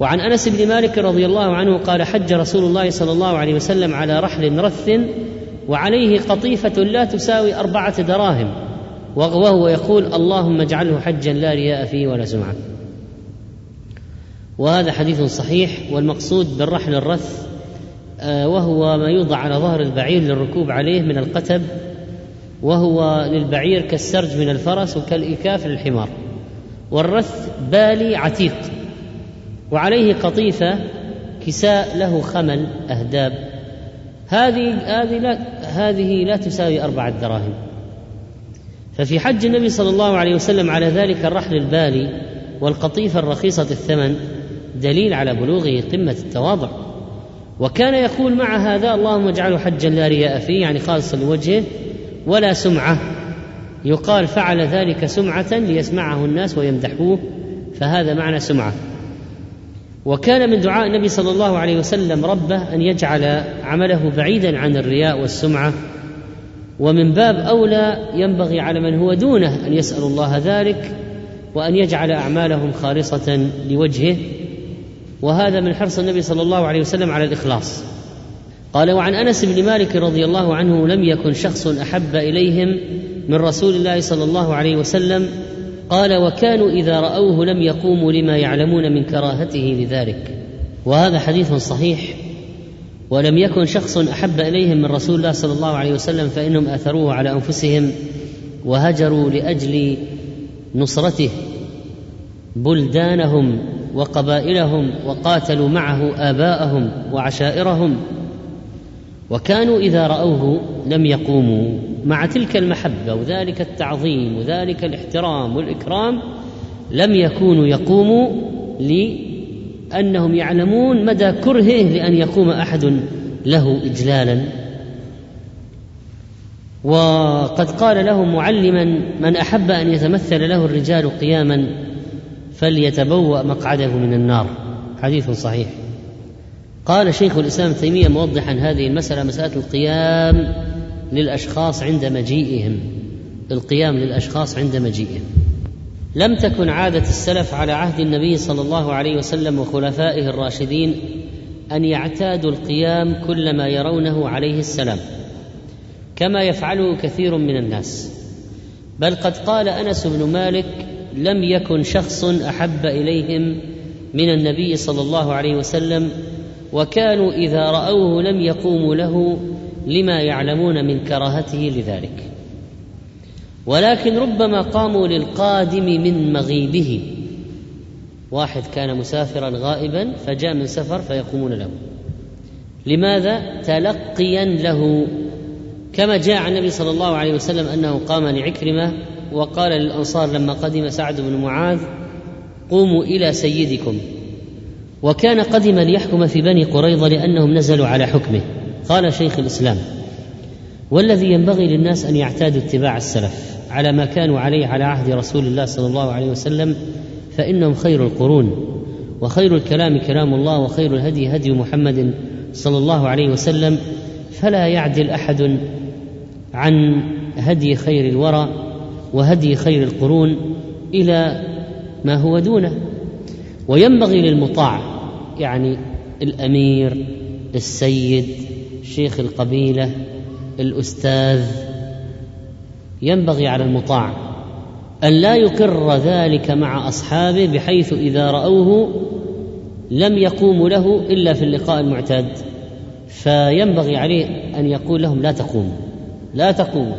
وعن أنس بن مالك رضي الله عنه قال حج رسول الله صلى الله عليه وسلم على رحل رث وعليه قطيفة لا تساوي أربعة دراهم وهو يقول اللهم اجعله حجا لا رياء فيه ولا سمعه وهذا حديث صحيح والمقصود بالرحل الرث آه، وهو ما يوضع على ظهر البعير للركوب عليه من القتب وهو للبعير كالسرج من الفرس وكالإكاف للحمار. والرث بالي عتيق وعليه قطيفة كساء له خمل أهداب. هذه هذه لا هذه لا تساوي أربعة دراهم. ففي حج النبي صلى الله عليه وسلم على ذلك الرحل البالي والقطيفة الرخيصة الثمن دليل على بلوغه قمة التواضع. وكان يقول مع هذا اللهم اجعله حجا لا رياء فيه يعني خالصا لوجهه ولا سمعة. يقال فعل ذلك سمعة ليسمعه الناس ويمدحوه فهذا معنى سمعة. وكان من دعاء النبي صلى الله عليه وسلم ربه أن يجعل عمله بعيدا عن الرياء والسمعة. ومن باب أولى ينبغي على من هو دونه أن يسأل الله ذلك وأن يجعل أعمالهم خالصة لوجهه. وهذا من حرص النبي صلى الله عليه وسلم على الإخلاص. قال وعن أنس بن مالك رضي الله عنه لم يكن شخص أحب إليهم من رسول الله صلى الله عليه وسلم قال وكانوا إذا رأوه لم يقوموا لما يعلمون من كراهته لذلك. وهذا حديث صحيح. ولم يكن شخص أحب اليهم من رسول الله صلى الله عليه وسلم فإنهم آثروه على أنفسهم وهجروا لأجل نصرته بلدانهم وقبائلهم وقاتلوا معه آباءهم وعشائرهم وكانوا إذا رأوه لم يقوموا مع تلك المحبة وذلك التعظيم وذلك الاحترام والإكرام لم يكونوا يقوموا لأنهم يعلمون مدى كرهه لأن يقوم أحد له اجلالا. وقد قال لهم معلما من أحب أن يتمثل له الرجال قياما فليتبوأ مقعده من النار. حديث صحيح. قال شيخ الإسلام تيمية موضحا هذه المسألة مسألة القيام للأشخاص عند مجيئهم. القيام للأشخاص عند مجيئهم. لم تكن عادة السلف على عهد النبي صلى الله عليه وسلم وخلفائه الراشدين أن يعتادوا القيام كلما يرونه عليه السلام كما يفعله كثير من الناس. بل قد قال أنس بن مالك لم يكن شخص أحب إليهم من النبي صلى الله عليه وسلم وكانوا إذا رأوه لم يقوموا له لما يعلمون من كراهته لذلك. ولكن ربما قاموا للقادم من مغيبه. واحد كان مسافرا غائبا فجاء من سفر فيقومون له. لماذا؟ تلقيا له. كما جاء عن النبي صلى الله عليه وسلم أنه قام لعكرمة وقال للأنصار لما قدم سعد بن معاذ قوموا إلى سيدكم. وكان قدم ليحكم في بني قريظة لأنهم نزلوا على حكمه. قال شيخ الإسلام والذي ينبغي للناس أن يعتادوا اتباع السلف على ما كانوا عليه على عهد رسول الله صلى الله عليه وسلم فإنهم خير القرون وخير الكلام كلام الله وخير الهدي هدي محمد صلى الله عليه وسلم فلا يعدل أحد عن هدي خير الورى وهدي خير القرون إلى ما هو دونه. وينبغي للمطاع يعني الأمير السيد شيخ القبيلة الأستاذ. ينبغي على المطاع أن لا يقر ذلك مع أصحابه بحيث إذا رأوه لم يقوموا له إلا في اللقاء المعتاد. فينبغي عليه أن يقول لهم لا تقوموا لا تقوموا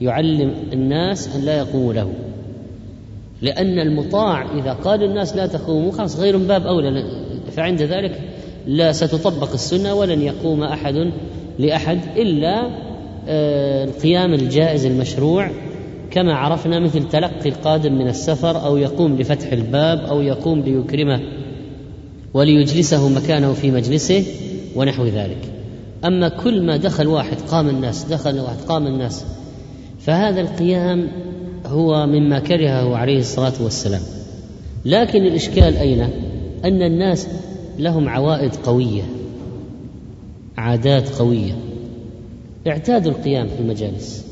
يعلم الناس أن لا يقوموا له. لأن المطاع إذا قال الناس لا تقوموا خلاص غير باب أولى. فعند ذلك لا ستطبق السنة ولن يقوم أحد لأحد إلا آه، القيام الجائز المشروع كما عرفنا مثل تلقي القادم من السفر أو يقوم لفتح الباب أو يقوم ليكرمه وليجلسه مكانه في مجلسه ونحو ذلك. أما كل ما دخل واحد قام الناس دخل واحد قام الناس فهذا القيام هو مما كرهه عليه الصلاة والسلام. لكن الإشكال أين؟ أن الناس لهم عوائد قوية عادات قوية. اعتادوا القيام في المجالس.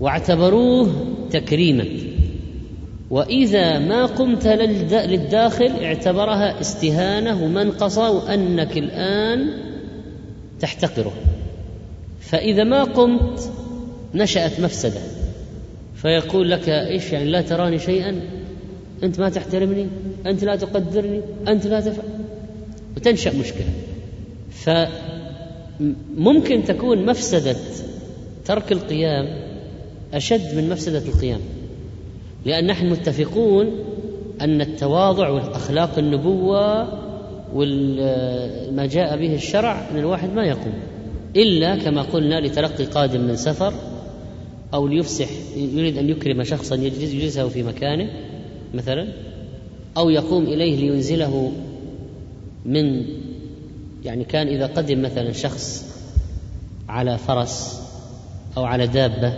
واعتبروه تكريما. وإذا ما قمت للداخل اعتبرها استهانة ومنقصة وأنك الآن تحتقره. فإذا ما قمت نشأت مفسدة. فيقول لك إيش يعني لا تراني شيئا؟ أنت ما تحترمني أنت لا تقدرني أنت لا تفعل وتنشأ مشكلة. فممكن تكون مفسدة ترك القيام أشد من مفسدة القيام لأن نحن متفقون أن التواضع والأخلاق النبوة وما جاء به الشرع أن الواحد ما يقوم إلا كما قلنا لتلقي قادم من سفر أو ليفسح يريد أن يكرم شخصا يجلس يجلسه في مكانه مثلا أو يقوم إليه لينزله من يعني كان إذا قدم مثلا شخص على فرس أو على دابة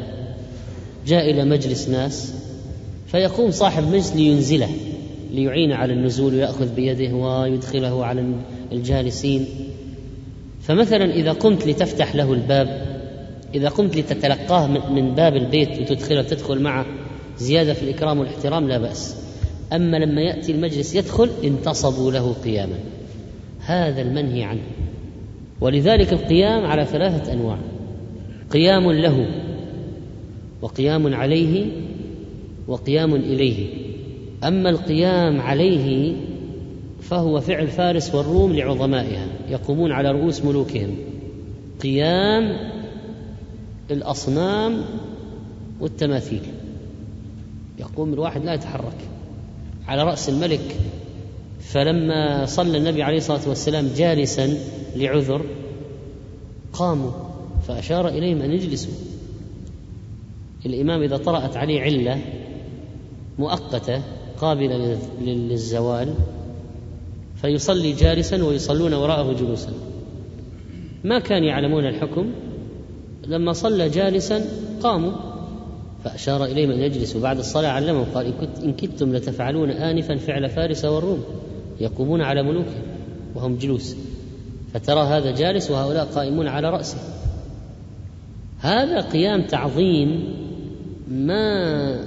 جاء إلى مجلس ناس فيقوم صاحب مجلس لينزله ليعين على النزول ويأخذ بيده ويدخله على الجالسين. فمثلا إذا قمت لتفتح له الباب إذا قمت لتتلقاه من باب البيت وتدخله تدخل معه زيادة في الإكرام والإحترام لا بأس. أما لما يأتي المجلس يدخل انتصبوا له قياما. هذا المنهي عنه. ولذلك القيام على ثلاثة أنواع. قيام له وقيام عليه وقيام إليه. أما القيام عليه فهو فعل فارس والروم لعظمائها يقومون على رؤوس ملوكهم. قيام الأصنام والتماثيل. يقوم الواحد لا يتحرك. على رأس الملك. فلما صلى النبي عليه الصلاة والسلام جالسا لعذر قاموا فأشار إليهم أن يجلسوا. الإمام إذا طرأت عليه علة مؤقتة قابلة للزوال فيصلي جالسا ويصلون وراءه جلوسا. ما كان يعلمون الحكم. لما صلى جالسا قاموا. فأشار إليهم أن يجلسوا بعد الصلاة علمهم قال إن كدتم لتفعلون آنفا فعل فارس والروم يقومون على ملوكهم وهم جلوس. فترى هذا جالس وهؤلاء قائمون على رأسه. هذا قيام تعظيم ما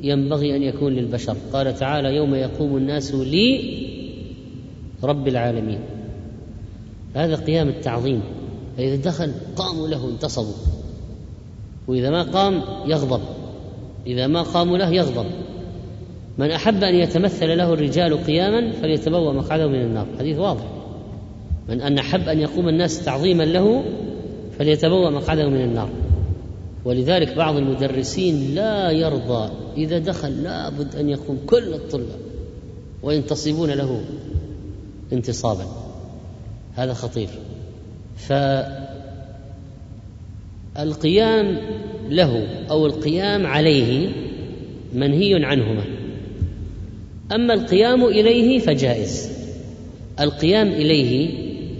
ينبغي أن يكون للبشر. قال تعالى يوم يقوم الناس لي رب العالمين. هذا قيام التعظيم. فإذا دخل قاموا له انتصبوا. وإذا ما قام يغضب. إذا ما قاموا له يغضب. من أحب أن يتمثل له الرجال قياما فليتبوأ مقعده من النار. حديث واضح. من أن أحب أن يقوم الناس تعظيما له فليتبوأ مقعده من النار. ولذلك بعض المدرسين لا يرضى إذا دخل لابد أن يقوم كل الطلاب وينتصبون له انتصابا. هذا خطير. القيام له أو القيام عليه منهي عنهما. أما القيام إليه فجائز. القيام إليه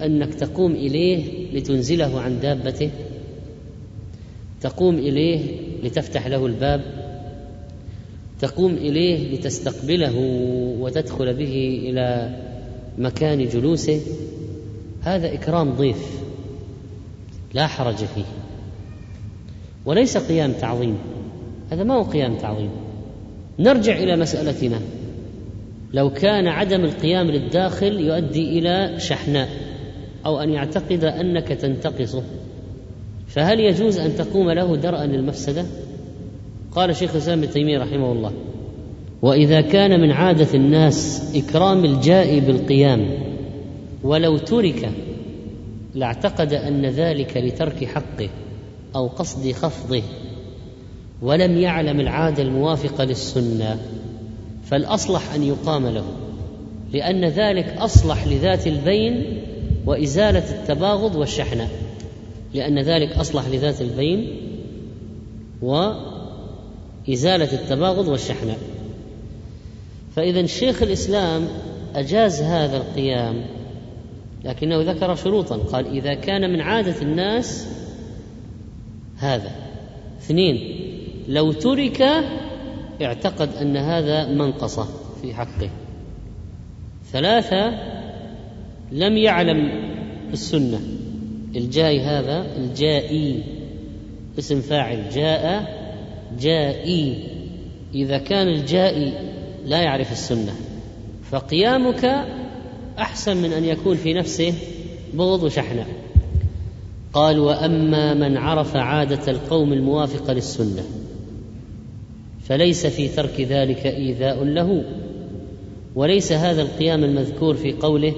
أنك تقوم إليه لتنزله عن دابته. تقوم إليه لتفتح له الباب. تقوم إليه لتستقبله وتدخل به إلى مكان جلوسه. هذا إكرام ضيف لا حرج فيه. وليس قيام تعظيم. هذا ما هو قيام تعظيم. نرجع إلى مسألتنا. لو كان عدم القيام للداخل يؤدي إلى شحناء أو أن يعتقد أنك تنتقصه. فهل يجوز أن تقوم له درءا للمفسدة؟ قال شيخ الإسلام ابن تيمية رحمه الله وإذا كان من عادة الناس إكرام الجائي بالقيام ولو ترك لاعتقد أن ذلك لترك حقه. أو قصد خفضه ولم يعلم العادة الموافقة للسنة فالأصلح أن يقام له لأن ذلك أصلح لذات البين وإزالة التباغض والشحنة لأن ذلك أصلح لذات البين وإزالة التباغض والشحنة. فإذا شيخ الإسلام أجاز هذا القيام لكنه ذكر شروطا قال إذا كان من عادة الناس هذا. اثنين لو ترك اعتقد أن هذا منقصه في حقه. ثلاثة لم يعلم السنة. الجاي هذا الجائي اسم فاعل جاء جائي. إذا كان الجائي لا يعرف السنة فقيامك أحسن من أن يكون في نفسه بغض وشحنة. قال وأما من عرف عادة القوم الموافقه للسنة فليس في ترك ذلك إيذاء له. وليس هذا القيام المذكور في قوله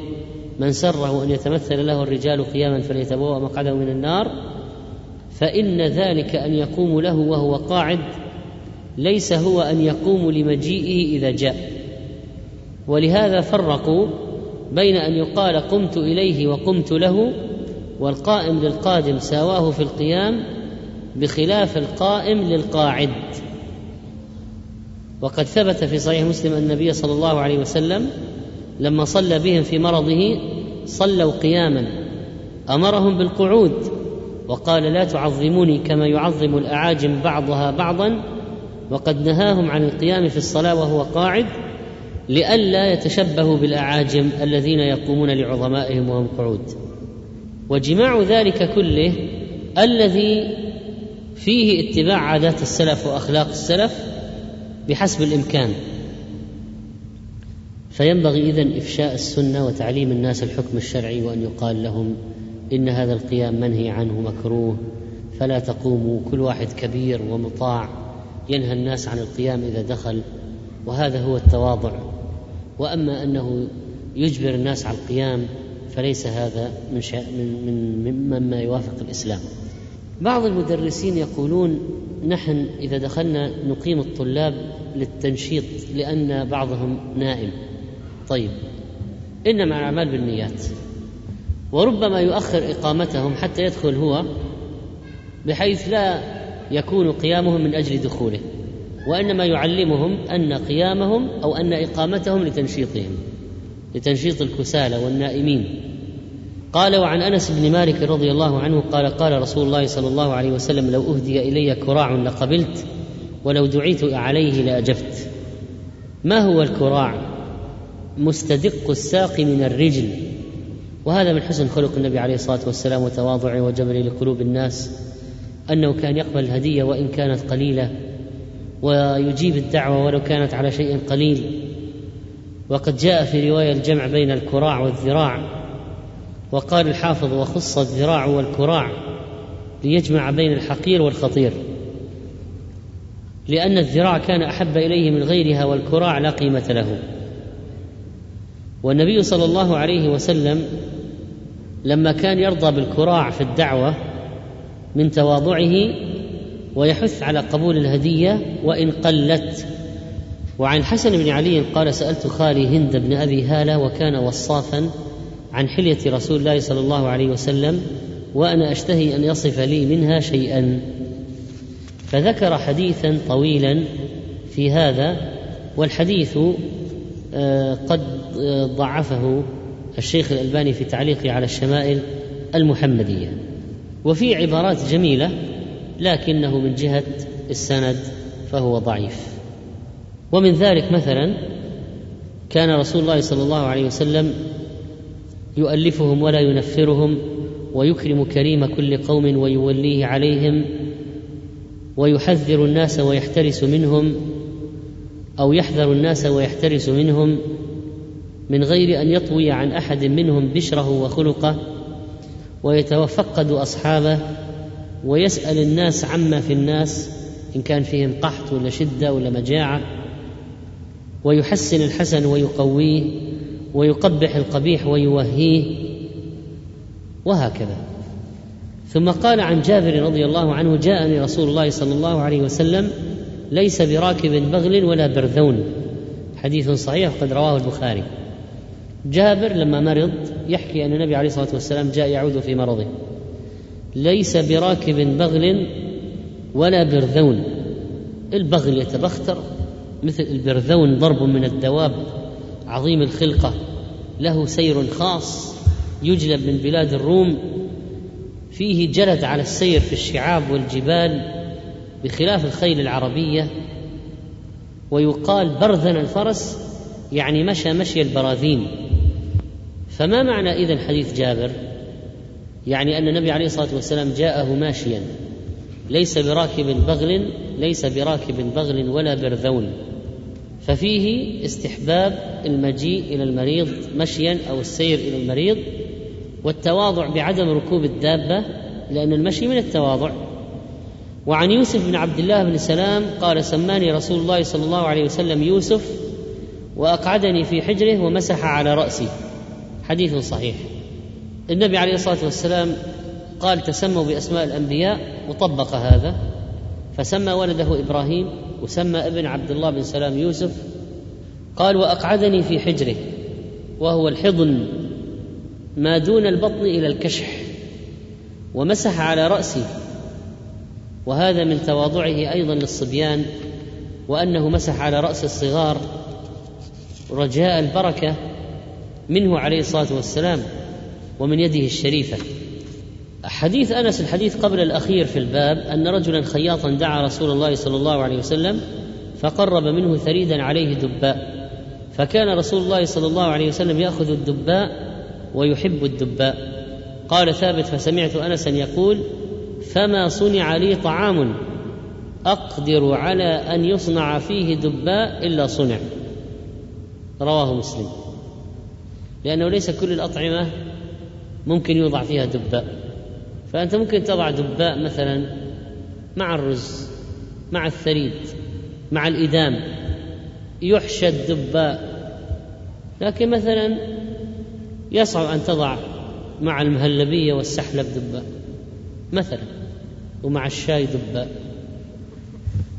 من سره أن يتمثل له الرجال قياما فليتبوأ مقعده من النار فإن ذلك أن يقوم له وهو قاعد ليس هو أن يقوم لمجيئه إذا جاء. ولهذا فرقوا بين أن يقال قمت إليه وقمت له والقائم للقادم ساواه في القيام بخلاف القائم للقاعد. وقد ثبت في صحيح مسلم أن النبي صلى الله عليه وسلم لما صلى بهم في مرضه صلوا قياما أمرهم بالقعود وقال لا تعظموني كما يعظم الأعاجم بعضها بعضا وقد نهاهم عن القيام في الصلاة وهو قاعد لئلا يتشبهوا بالأعاجم الذين يقومون لعظمائهم وهم قعود. وجماع ذلك كله الذي فيه اتباع عادات السلف وأخلاق السلف بحسب الإمكان. فينبغي إذن إفشاء السنة وتعليم الناس الحكم الشرعي وأن يقال لهم إن هذا القيام منهي عنه مكروه فلا تقوموا كل واحد كبير ومطاع ينهى الناس عن القيام إذا دخل وهذا هو التواضع. وأما أنه يجبر الناس على القيام فليس هذا من من من مما يوافق الإسلام. بعض المدرسين يقولون نحن إذا دخلنا نقيم الطلاب للتنشيط لأن بعضهم نائم. طيب إنما الأعمال بالنيات وربما يؤخر إقامتهم حتى يدخل هو بحيث لا يكون قيامهم من أجل دخوله وإنما يعلمهم أن قيامهم أو أن إقامتهم لتنشيطهم لتنشيط الكسالى والنائمين. قال وعن أنس بن مالك رضي الله عنه قال قال رسول الله صلى الله عليه وسلم لو أهدي إلي كراع لقبلت ولو دعيت عليه لأجبت. ما هو الكراع؟ مستدق الساق من الرجل. وهذا من حسن خلق النبي عليه الصلاة والسلام وتواضعه وجبره لقلوب الناس أنه كان يقبل الهدية وإن كانت قليلة ويجيب الدعوة ولو كانت على شيء قليل. وقد جاء في رواية الجمع بين الكراع والذراع وقال الحافظ وخص الذراع والكراع ليجمع بين الحقير والخطير لأن الذراع كان أحب إليه من غيرها والكراع لا قيمة له. والنبي صلى الله عليه وسلم لما كان يرضى بالكراع في الدعوة من تواضعه ويحث على قبول الهدية وإن قلت وعن حسن بن علي قال سألت خالي هند بن أبي هالة وكان وصافا عن حلية رسول الله صلى الله عليه وسلم وأنا أشتهي أن يصف لي منها شيئا. فذكر حديثا طويلا في هذا والحديث آه، قد آه، ضعفه الشيخ الألباني في تعليقه على الشمائل المحمدية. وفي عبارات جميلة لكنه من جهة السند فهو ضعيف. ومن ذلك مثلا كان رسول الله صلى الله عليه وسلم يؤلفهم ولا ينفرهم ويكرم كريم كل قوم ويوليه عليهم ويحذر الناس ويحترس منهم أو يحذر الناس ويحترس منهم من غير أن يطوي عن أحد منهم بشره وخلقه ويتفقد أصحابه ويسأل الناس عما في الناس إن كان فيهم قحط ولا شدة ولا مجاعة ويحسن الحسن ويقويه ويقبح القبيح ويوهيه وهكذا. ثم قال عن جابر رضي الله عنه جاءني رسول الله صلى الله عليه وسلم ليس براكب بغل ولا برذون. حديث صحيح قد رواه البخاري. جابر لما مرض يحكي أن النبي عليه الصلاة والسلام جاء يعود في مرضه. ليس براكب بغل ولا برذون. البغل يتبختر مثل البرذون ضرب من الدواب عظيم الخلقة له سير خاص يجلب من بلاد الروم فيه جلد على السير في الشعاب والجبال بخلاف الخيل العربية ويقال برذن الفرس يعني مشى مشي البراذين فما معنى اذن حديث جابر؟ يعني أن النبي عليه الصلاة والسلام جاءه ماشيا ليس براكب بغل ليس براكب بغل ولا برذون. ففيه استحباب المجيء إلى المريض مشيا أو السير إلى المريض والتواضع بعدم ركوب الدابة لأن المشي من التواضع. وعن يوسف بن عبد الله بن سلام قال سماني رسول الله صلى الله عليه وسلم يوسف وأقعدني في حجره ومسح على رأسي. حديث صحيح. النبي عليه الصلاة والسلام قال تسموا بأسماء الأنبياء وطبق هذا. فسمى ولده إبراهيم. وسمى ابن عبد الله بن سلام يوسف قال وأقعدني في حجره وهو الحضن ما دون البطن إلى الكشح ومسح على رأسي وهذا من تواضعه أيضا للصبيان وأنه مسح على رأس الصغار رجاء البركة منه عليه الصلاة والسلام ومن يده الشريفة حديث أنس الحديث قبل الأخير في الباب أن رجلا خياطا دعا رسول الله صلى الله عليه وسلم فقرب منه ثريدا عليه دباء فكان رسول الله صلى الله عليه وسلم يأخذ الدباء ويحب الدباء. قال ثابت فسمعت انسا يقول فما صنع لي طعام أقدر على أن يصنع فيه دباء إلا صنع رواه مسلم. لأنه ليس كل الأطعمة ممكن يوضع فيها دباء. فأنت ممكن تضع دباء مثلا مع الرز مع الثريد مع الإدام يحشى الدباء لكن مثلا يصعب أن تضع مع المهلبية والسحلب دباء مثلا ومع الشاي دباء.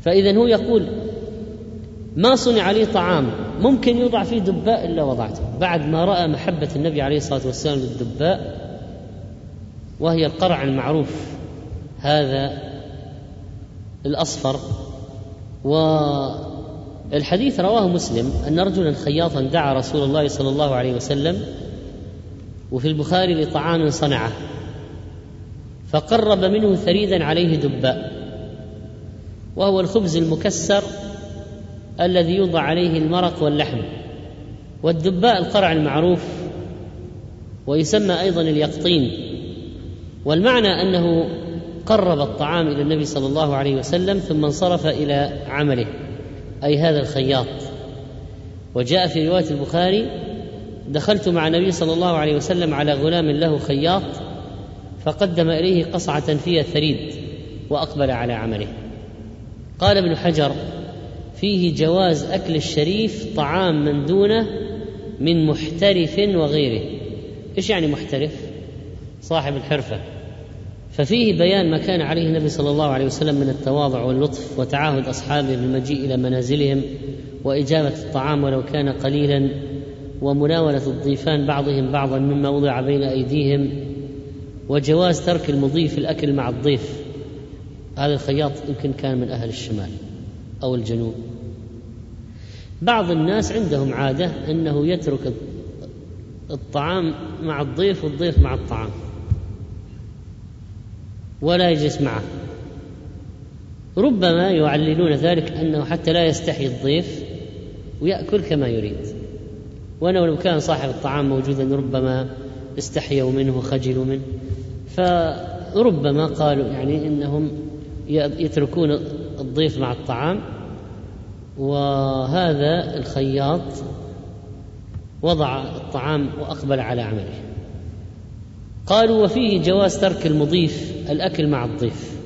فإذا هو يقول ما صنع لي طعام ممكن يوضع فيه دباء إلا وضعته. بعد ما رأى محبة النبي عليه الصلاة والسلام للدباء وهي القرع المعروف. هذا الأصفر. والحديث رواه مسلم أن رجلا خياطا دعا رسول الله صلى الله عليه وسلم وفي البخاري لطعام صنعه فقرب منه ثريدا عليه دباء وهو الخبز المكسر الذي يوضع عليه المرق واللحم. والدباء القرع المعروف ويسمى أيضا اليقطين. والمعنى أنه قرب الطعام إلى النبي صلى الله عليه وسلم ثم انصرف إلى عمله أي هذا الخياط. وجاء في رواية البخاري دخلت مع النبي صلى الله عليه وسلم على غلام له خياط فقدم إليه قصعة فيها ثريد وأقبل على عمله. قال ابن حجر فيه جواز أكل الشريف طعام من دونه من محترف وغيره. إيش يعني محترف؟ صاحب الحرفة. ففيه بيان ما كان عليه النبي صلى الله عليه وسلم من التواضع واللطف وتعاهد أصحابه بالمجيء إلى منازلهم وإجابة الطعام ولو كان قليلا ومناولة الضيفان بعضهم بعضا مما وضع بين أيديهم وجواز ترك المضيف في الأكل مع الضيف. هذا الخياط يمكن كان من أهل الشمال أو الجنوب. بعض الناس عندهم عادة أنه يترك الطعام مع الضيف والضيف مع الطعام. ولا يجلس معه. ربما يعللون ذلك أنه حتى لا يستحي الضيف ويأكل كما يريد. ولو لو كان صاحب الطعام موجودا ربما استحيوا منه وخجلوا منه. فربما قالوا يعني إنهم يتركون الضيف مع الطعام. وهذا الخياط وضع الطعام وأقبل على عمله. قالوا وفيه جواز ترك المضيف الأكل مع الضيف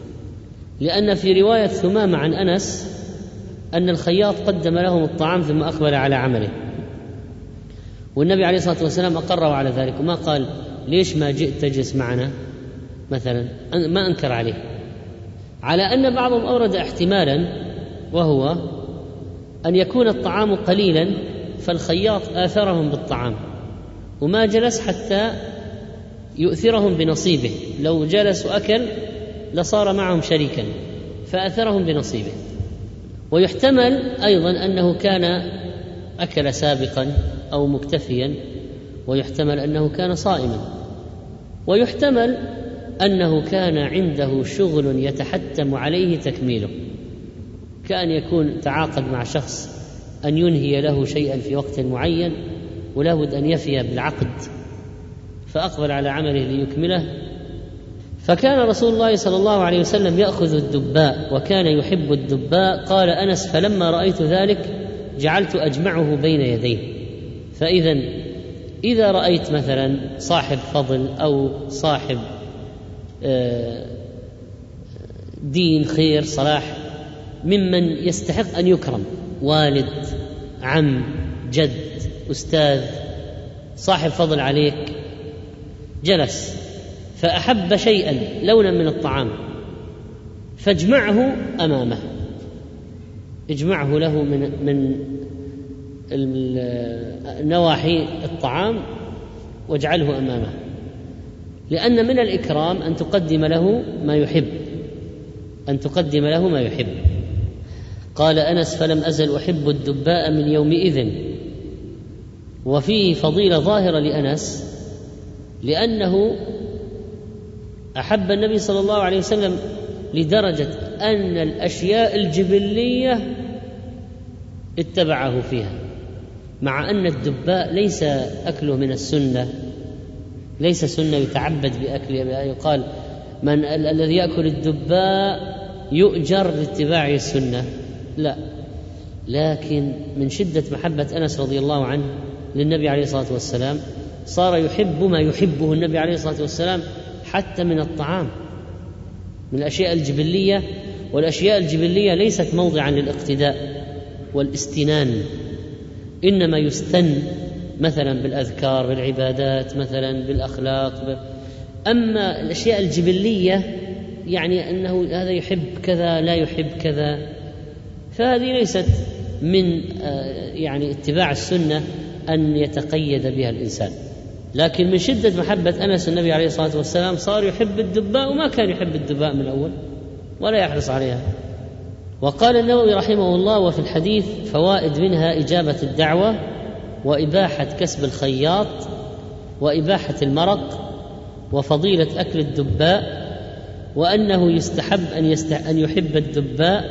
لأن في رواية ثمامة عن أنس أن الخياط قدم لهم الطعام ثم أقبل على عمله. والنبي عليه الصلاة والسلام أقره على ذلك وما قال ليش ما جئت تجلس معنا؟ مثلا ما أنكر عليه. على أن بعضهم أورد احتمالا وهو أن يكون الطعام قليلا فالخياط آثرهم بالطعام وما جلس حتى يؤثرهم بنصيبه. لو جلس وأكل لصار معهم شريكا فأثرهم بنصيبه. ويحتمل أيضا أنه كان أكل سابقا أو مكتفيا ويحتمل أنه كان صائما. ويحتمل أنه كان عنده شغل يتحتم عليه تكميله. كأن يكون تعاقد مع شخص أن ينهي له شيئا في وقت معين ولا بد أن يفي بالعقد. فأقبل على عمله ليكمله. فكان رسول الله صلى الله عليه وسلم يأخذ الدباء وكان يحب الدباء. قال أنس فلما رأيت ذلك جعلت أجمعه بين يديه. فإذا إذا رأيت مثلا صاحب فضل أو صاحب آه، دين خير صلاح ممن يستحق أن يكرم والد عم جد أستاذ صاحب فضل عليك جلس فأحب شيئا لونا من الطعام فاجمعه أمامه اجمعه له من من نواحي الطعام واجعله أمامه لأن من الإكرام أن تقدم له ما يحب أن تقدم له ما يحب. قال أنس فلم أزل أحب الدباء من يومئذ وفيه فضيلة ظاهرة لأنس لأنه أحب النبي صلى الله عليه وسلم لدرجة أن الأشياء الجبلية اتبعه فيها مع أن الدباء ليس أكله من السنة ليس سنة يتعبد باكله يقال من الذي يأكل الدباء يؤجر لاتباع السنة. لا لكن من شدة محبة أنس رضي الله عنه للنبي عليه الصلاة والسلام صار يحب ما يحبه النبي عليه الصلاة والسلام حتى من الطعام من الأشياء الجبلية والأشياء الجبلية ليست موضعا للاقتداء والاستنان إنما يستن مثلا بالأذكار بالعبادات مثلا بالأخلاق أما الأشياء الجبلية يعني أنه هذا يحب كذا لا يحب كذا فهذه ليست من آه، يعني اتباع السنة أن يتقيد بها الإنسان. لكن من شدة محبة أنس النبي عليه الصلاة والسلام صار يحب الدباء وما كان يحب الدباء من الأول ولا يحرص عليها. وقال النووي رحمه الله وفي الحديث فوائد منها إجابة الدعوة وإباحة كسب الخياط وإباحة المرق وفضيلة أكل الدباء وأنه يستحب أن يستح أن يحب الدباء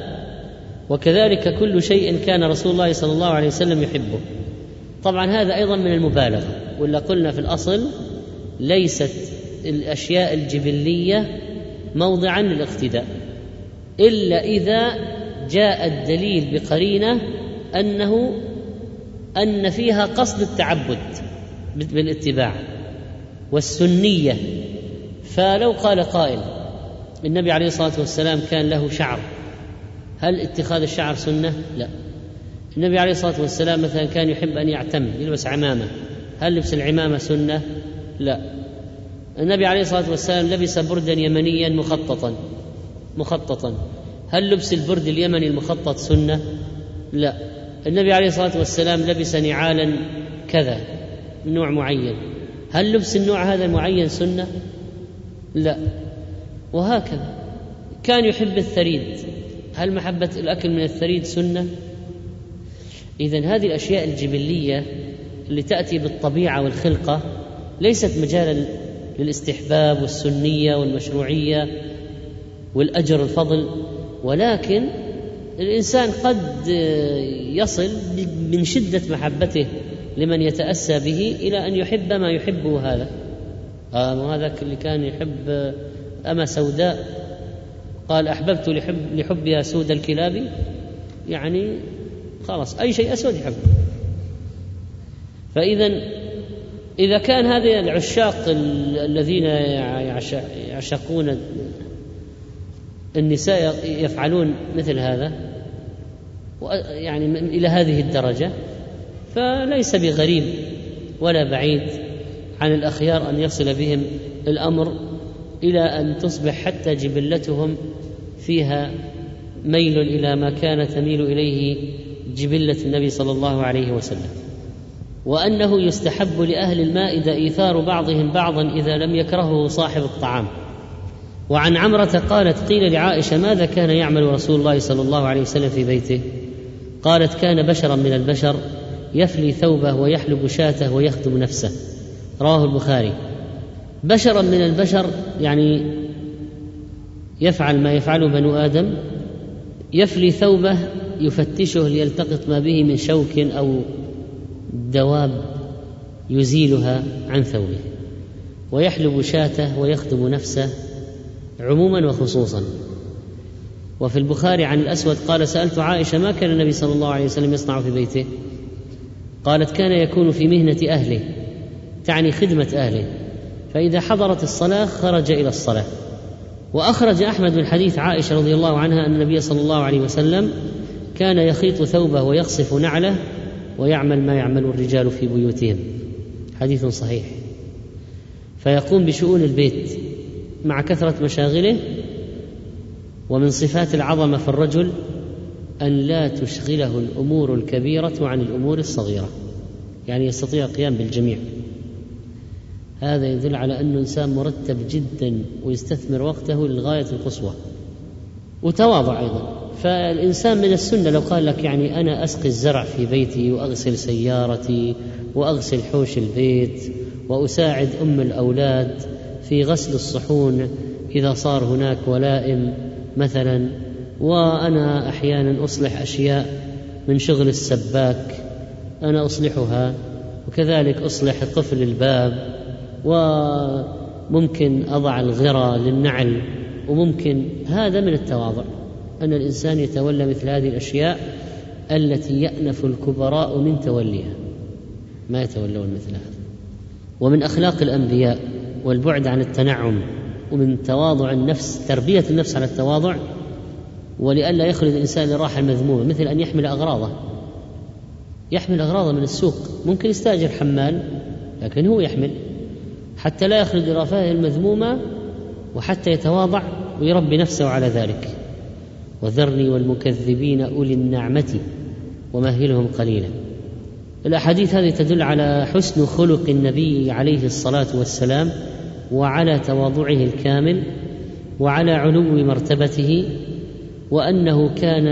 وكذلك كل شيء كان رسول الله صلى الله عليه وسلم يحبه. طبعا هذا أيضا من المبالغة ولا قلنا في الأصل ليست الأشياء الجبلية موضعا للاقتداء إلا إذا جاء الدليل بقرينة أنه أن فيها قصد التعبد بالاتباع والسنية فلو قال قائل النبي عليه الصلاة والسلام كان له شعر هل اتخاذ الشعر سنة؟ لا. النبي عليه الصلاة والسلام مثلا كان يحب أن يعتم يلبس عمامة. هل لبس العمامة سنة؟ لا. النبي عليه الصلاة والسلام لبس بردا يمنيا مخططا مخططا. هل لبس البرد اليمني المخطط سنة؟ لا. النبي عليه الصلاة والسلام لبس نعالا كذا من نوع معين. هل لبس النوع هذا المعين سنة؟ لا وهكذا كان يحب الثريد هل محبة الأكل من الثريد سنة؟ إذا هذه الأشياء الجبلية اللي تأتي بالطبيعة والخلقة ليست مجالا للاستحباب والسنية والمشروعية والأجر الفضل ولكن الإنسان قد يصل من شدة محبته لمن يتأسى به إلى أن يحب ما يحبه هذا. آه هذاك اللي كان يحب أما سوداء؟ قال أحببت لحب لحبها سود الكلاب يعني خلاص أي شيء أسود يحبه فإذا إذا كان هذه العشاق الذين يعشقون النساء يفعلون مثل هذا يعني إلى هذه الدرجة فليس بغريب ولا بعيد عن الأخيار أن يصل بهم الأمر إلى أن تصبح حتى جبلتهم فيها ميل إلى ما كان تميل إليه جبلة النبي صلى الله عليه وسلم وأنه يستحب لأهل المائدة إيثار بعضهم بعضا إذا لم يكرهه صاحب الطعام. وعن عمرة قالت قيل لعائشة ماذا كان يعمل رسول الله صلى الله عليه وسلم في بيته؟ قالت كان بشرا من البشر يفلي ثوبه ويحلب شاته ويخدم نفسه. رواه البخاري. بشرا من البشر يعني يفعل ما يفعله بنو آدم يفلي ثوبه يفتشه ليلتقط ما به من شوك أو دواب يزيلها عن ثوبه ويحلب شاته ويخدم نفسه عموما وخصوصا. وفي البخاري عن الأسود قال سألت عائشة ما كان النبي صلى الله عليه وسلم يصنع في بيته؟ قالت كان يكون في مهنة أهله تعني خدمة أهله. فإذا حضرت الصلاة خرج إلى الصلاة. وأخرج أحمد من حديث عائشة رضي الله عنها أن النبي صلى الله عليه وسلم كان يخيط ثوبه ويقصف نعله ويعمل ما يعمل الرجال في بيوتهم. حديث صحيح. فيقوم بشؤون البيت مع كثرة مشاغله ومن صفات العظمة في الرجل أن لا تشغله الأمور الكبيرة عن الأمور الصغيرة. يعني يستطيع القيام بالجميع. هذا يدل على انه انسان مرتب جدا ويستثمر وقته للغايه القصوى. وتواضع أيضا. فالإنسان من السنة لو قال لك يعني أنا أسقي الزرع في بيتي وأغسل سيارتي وأغسل حوش البيت وأساعد أم الأولاد في غسل الصحون إذا صار هناك ولائم مثلا وأنا أحيانا أصلح أشياء من شغل السباك أنا أصلحها وكذلك أصلح قفل الباب وممكن أضع الغرى للنعل وممكن هذا من التواضع. أن الإنسان يتولى مثل هذه الأشياء التي يأنف الكبراء من توليها. ما يتولون مثل هذا. ومن أخلاق الأنبياء والبعد عن التنعم ومن تواضع النفس تربية النفس على التواضع ولئلا يخلد الإنسان لراحه المذمومة مثل أن يحمل أغراضه. يحمل أغراضه من السوق. ممكن يستأجر حمال لكن هو يحمل. حتى لا يخلد لرفاهه المذمومة وحتى يتواضع ويربي نفسه على ذلك. وذرني والمكذبين أولي النعمة ومهلهم قليلا. الأحاديث هذه تدل على حسن خلق النبي عليه الصلاة والسلام وعلى تواضعه الكامل وعلى علو مرتبته وأنه كان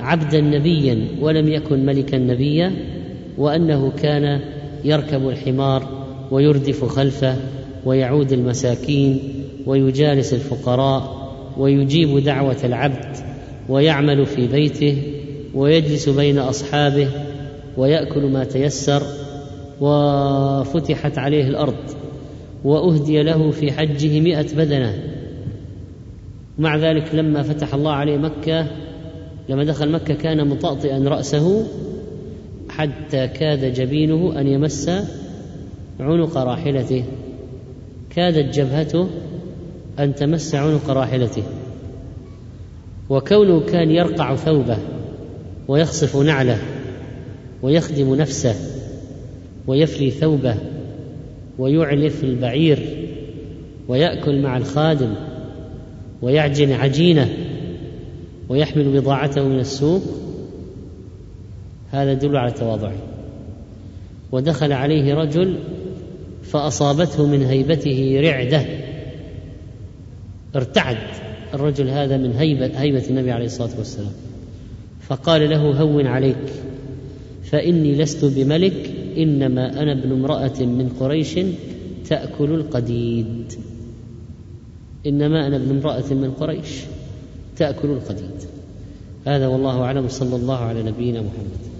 عبدا نبيا ولم يكن ملكا نبيا وأنه كان يركب الحمار ويردف خلفه ويعود المساكين ويجالس الفقراء ويجيب دعوة العبد ويعمل في بيته ويجلس بين أصحابه ويأكل ما تيسر وفتحت عليه الأرض وأهدي له في حجه مائه بدنة. مع ذلك لما فتح الله عليه مكة لما دخل مكة كان مطأطئا رأسه حتى كاد جبينه أن يمس عنق راحلته. كادت جبهته أن تمس عنق راحلته وكونه كان يرقع ثوبه ويخصف نعله ويخدم نفسه ويفلي ثوبه ويعلف البعير ويأكل مع الخادم ويعجن عجينه ويحمل بضاعته من السوق هذا يدل على تواضعه. ودخل عليه رجل فأصابته من هيبته رعدة. ارتعد الرجل هذا من هيبة, هيبة النبي عليه الصلاة والسلام. فقال له هون عليك فإني لست بملك إنما أنا ابن امرأة من قريش تأكل القديد. إنما أنا ابن امرأة من قريش تأكل القديد. هذا والله أعلم صلى الله على نبينا محمد.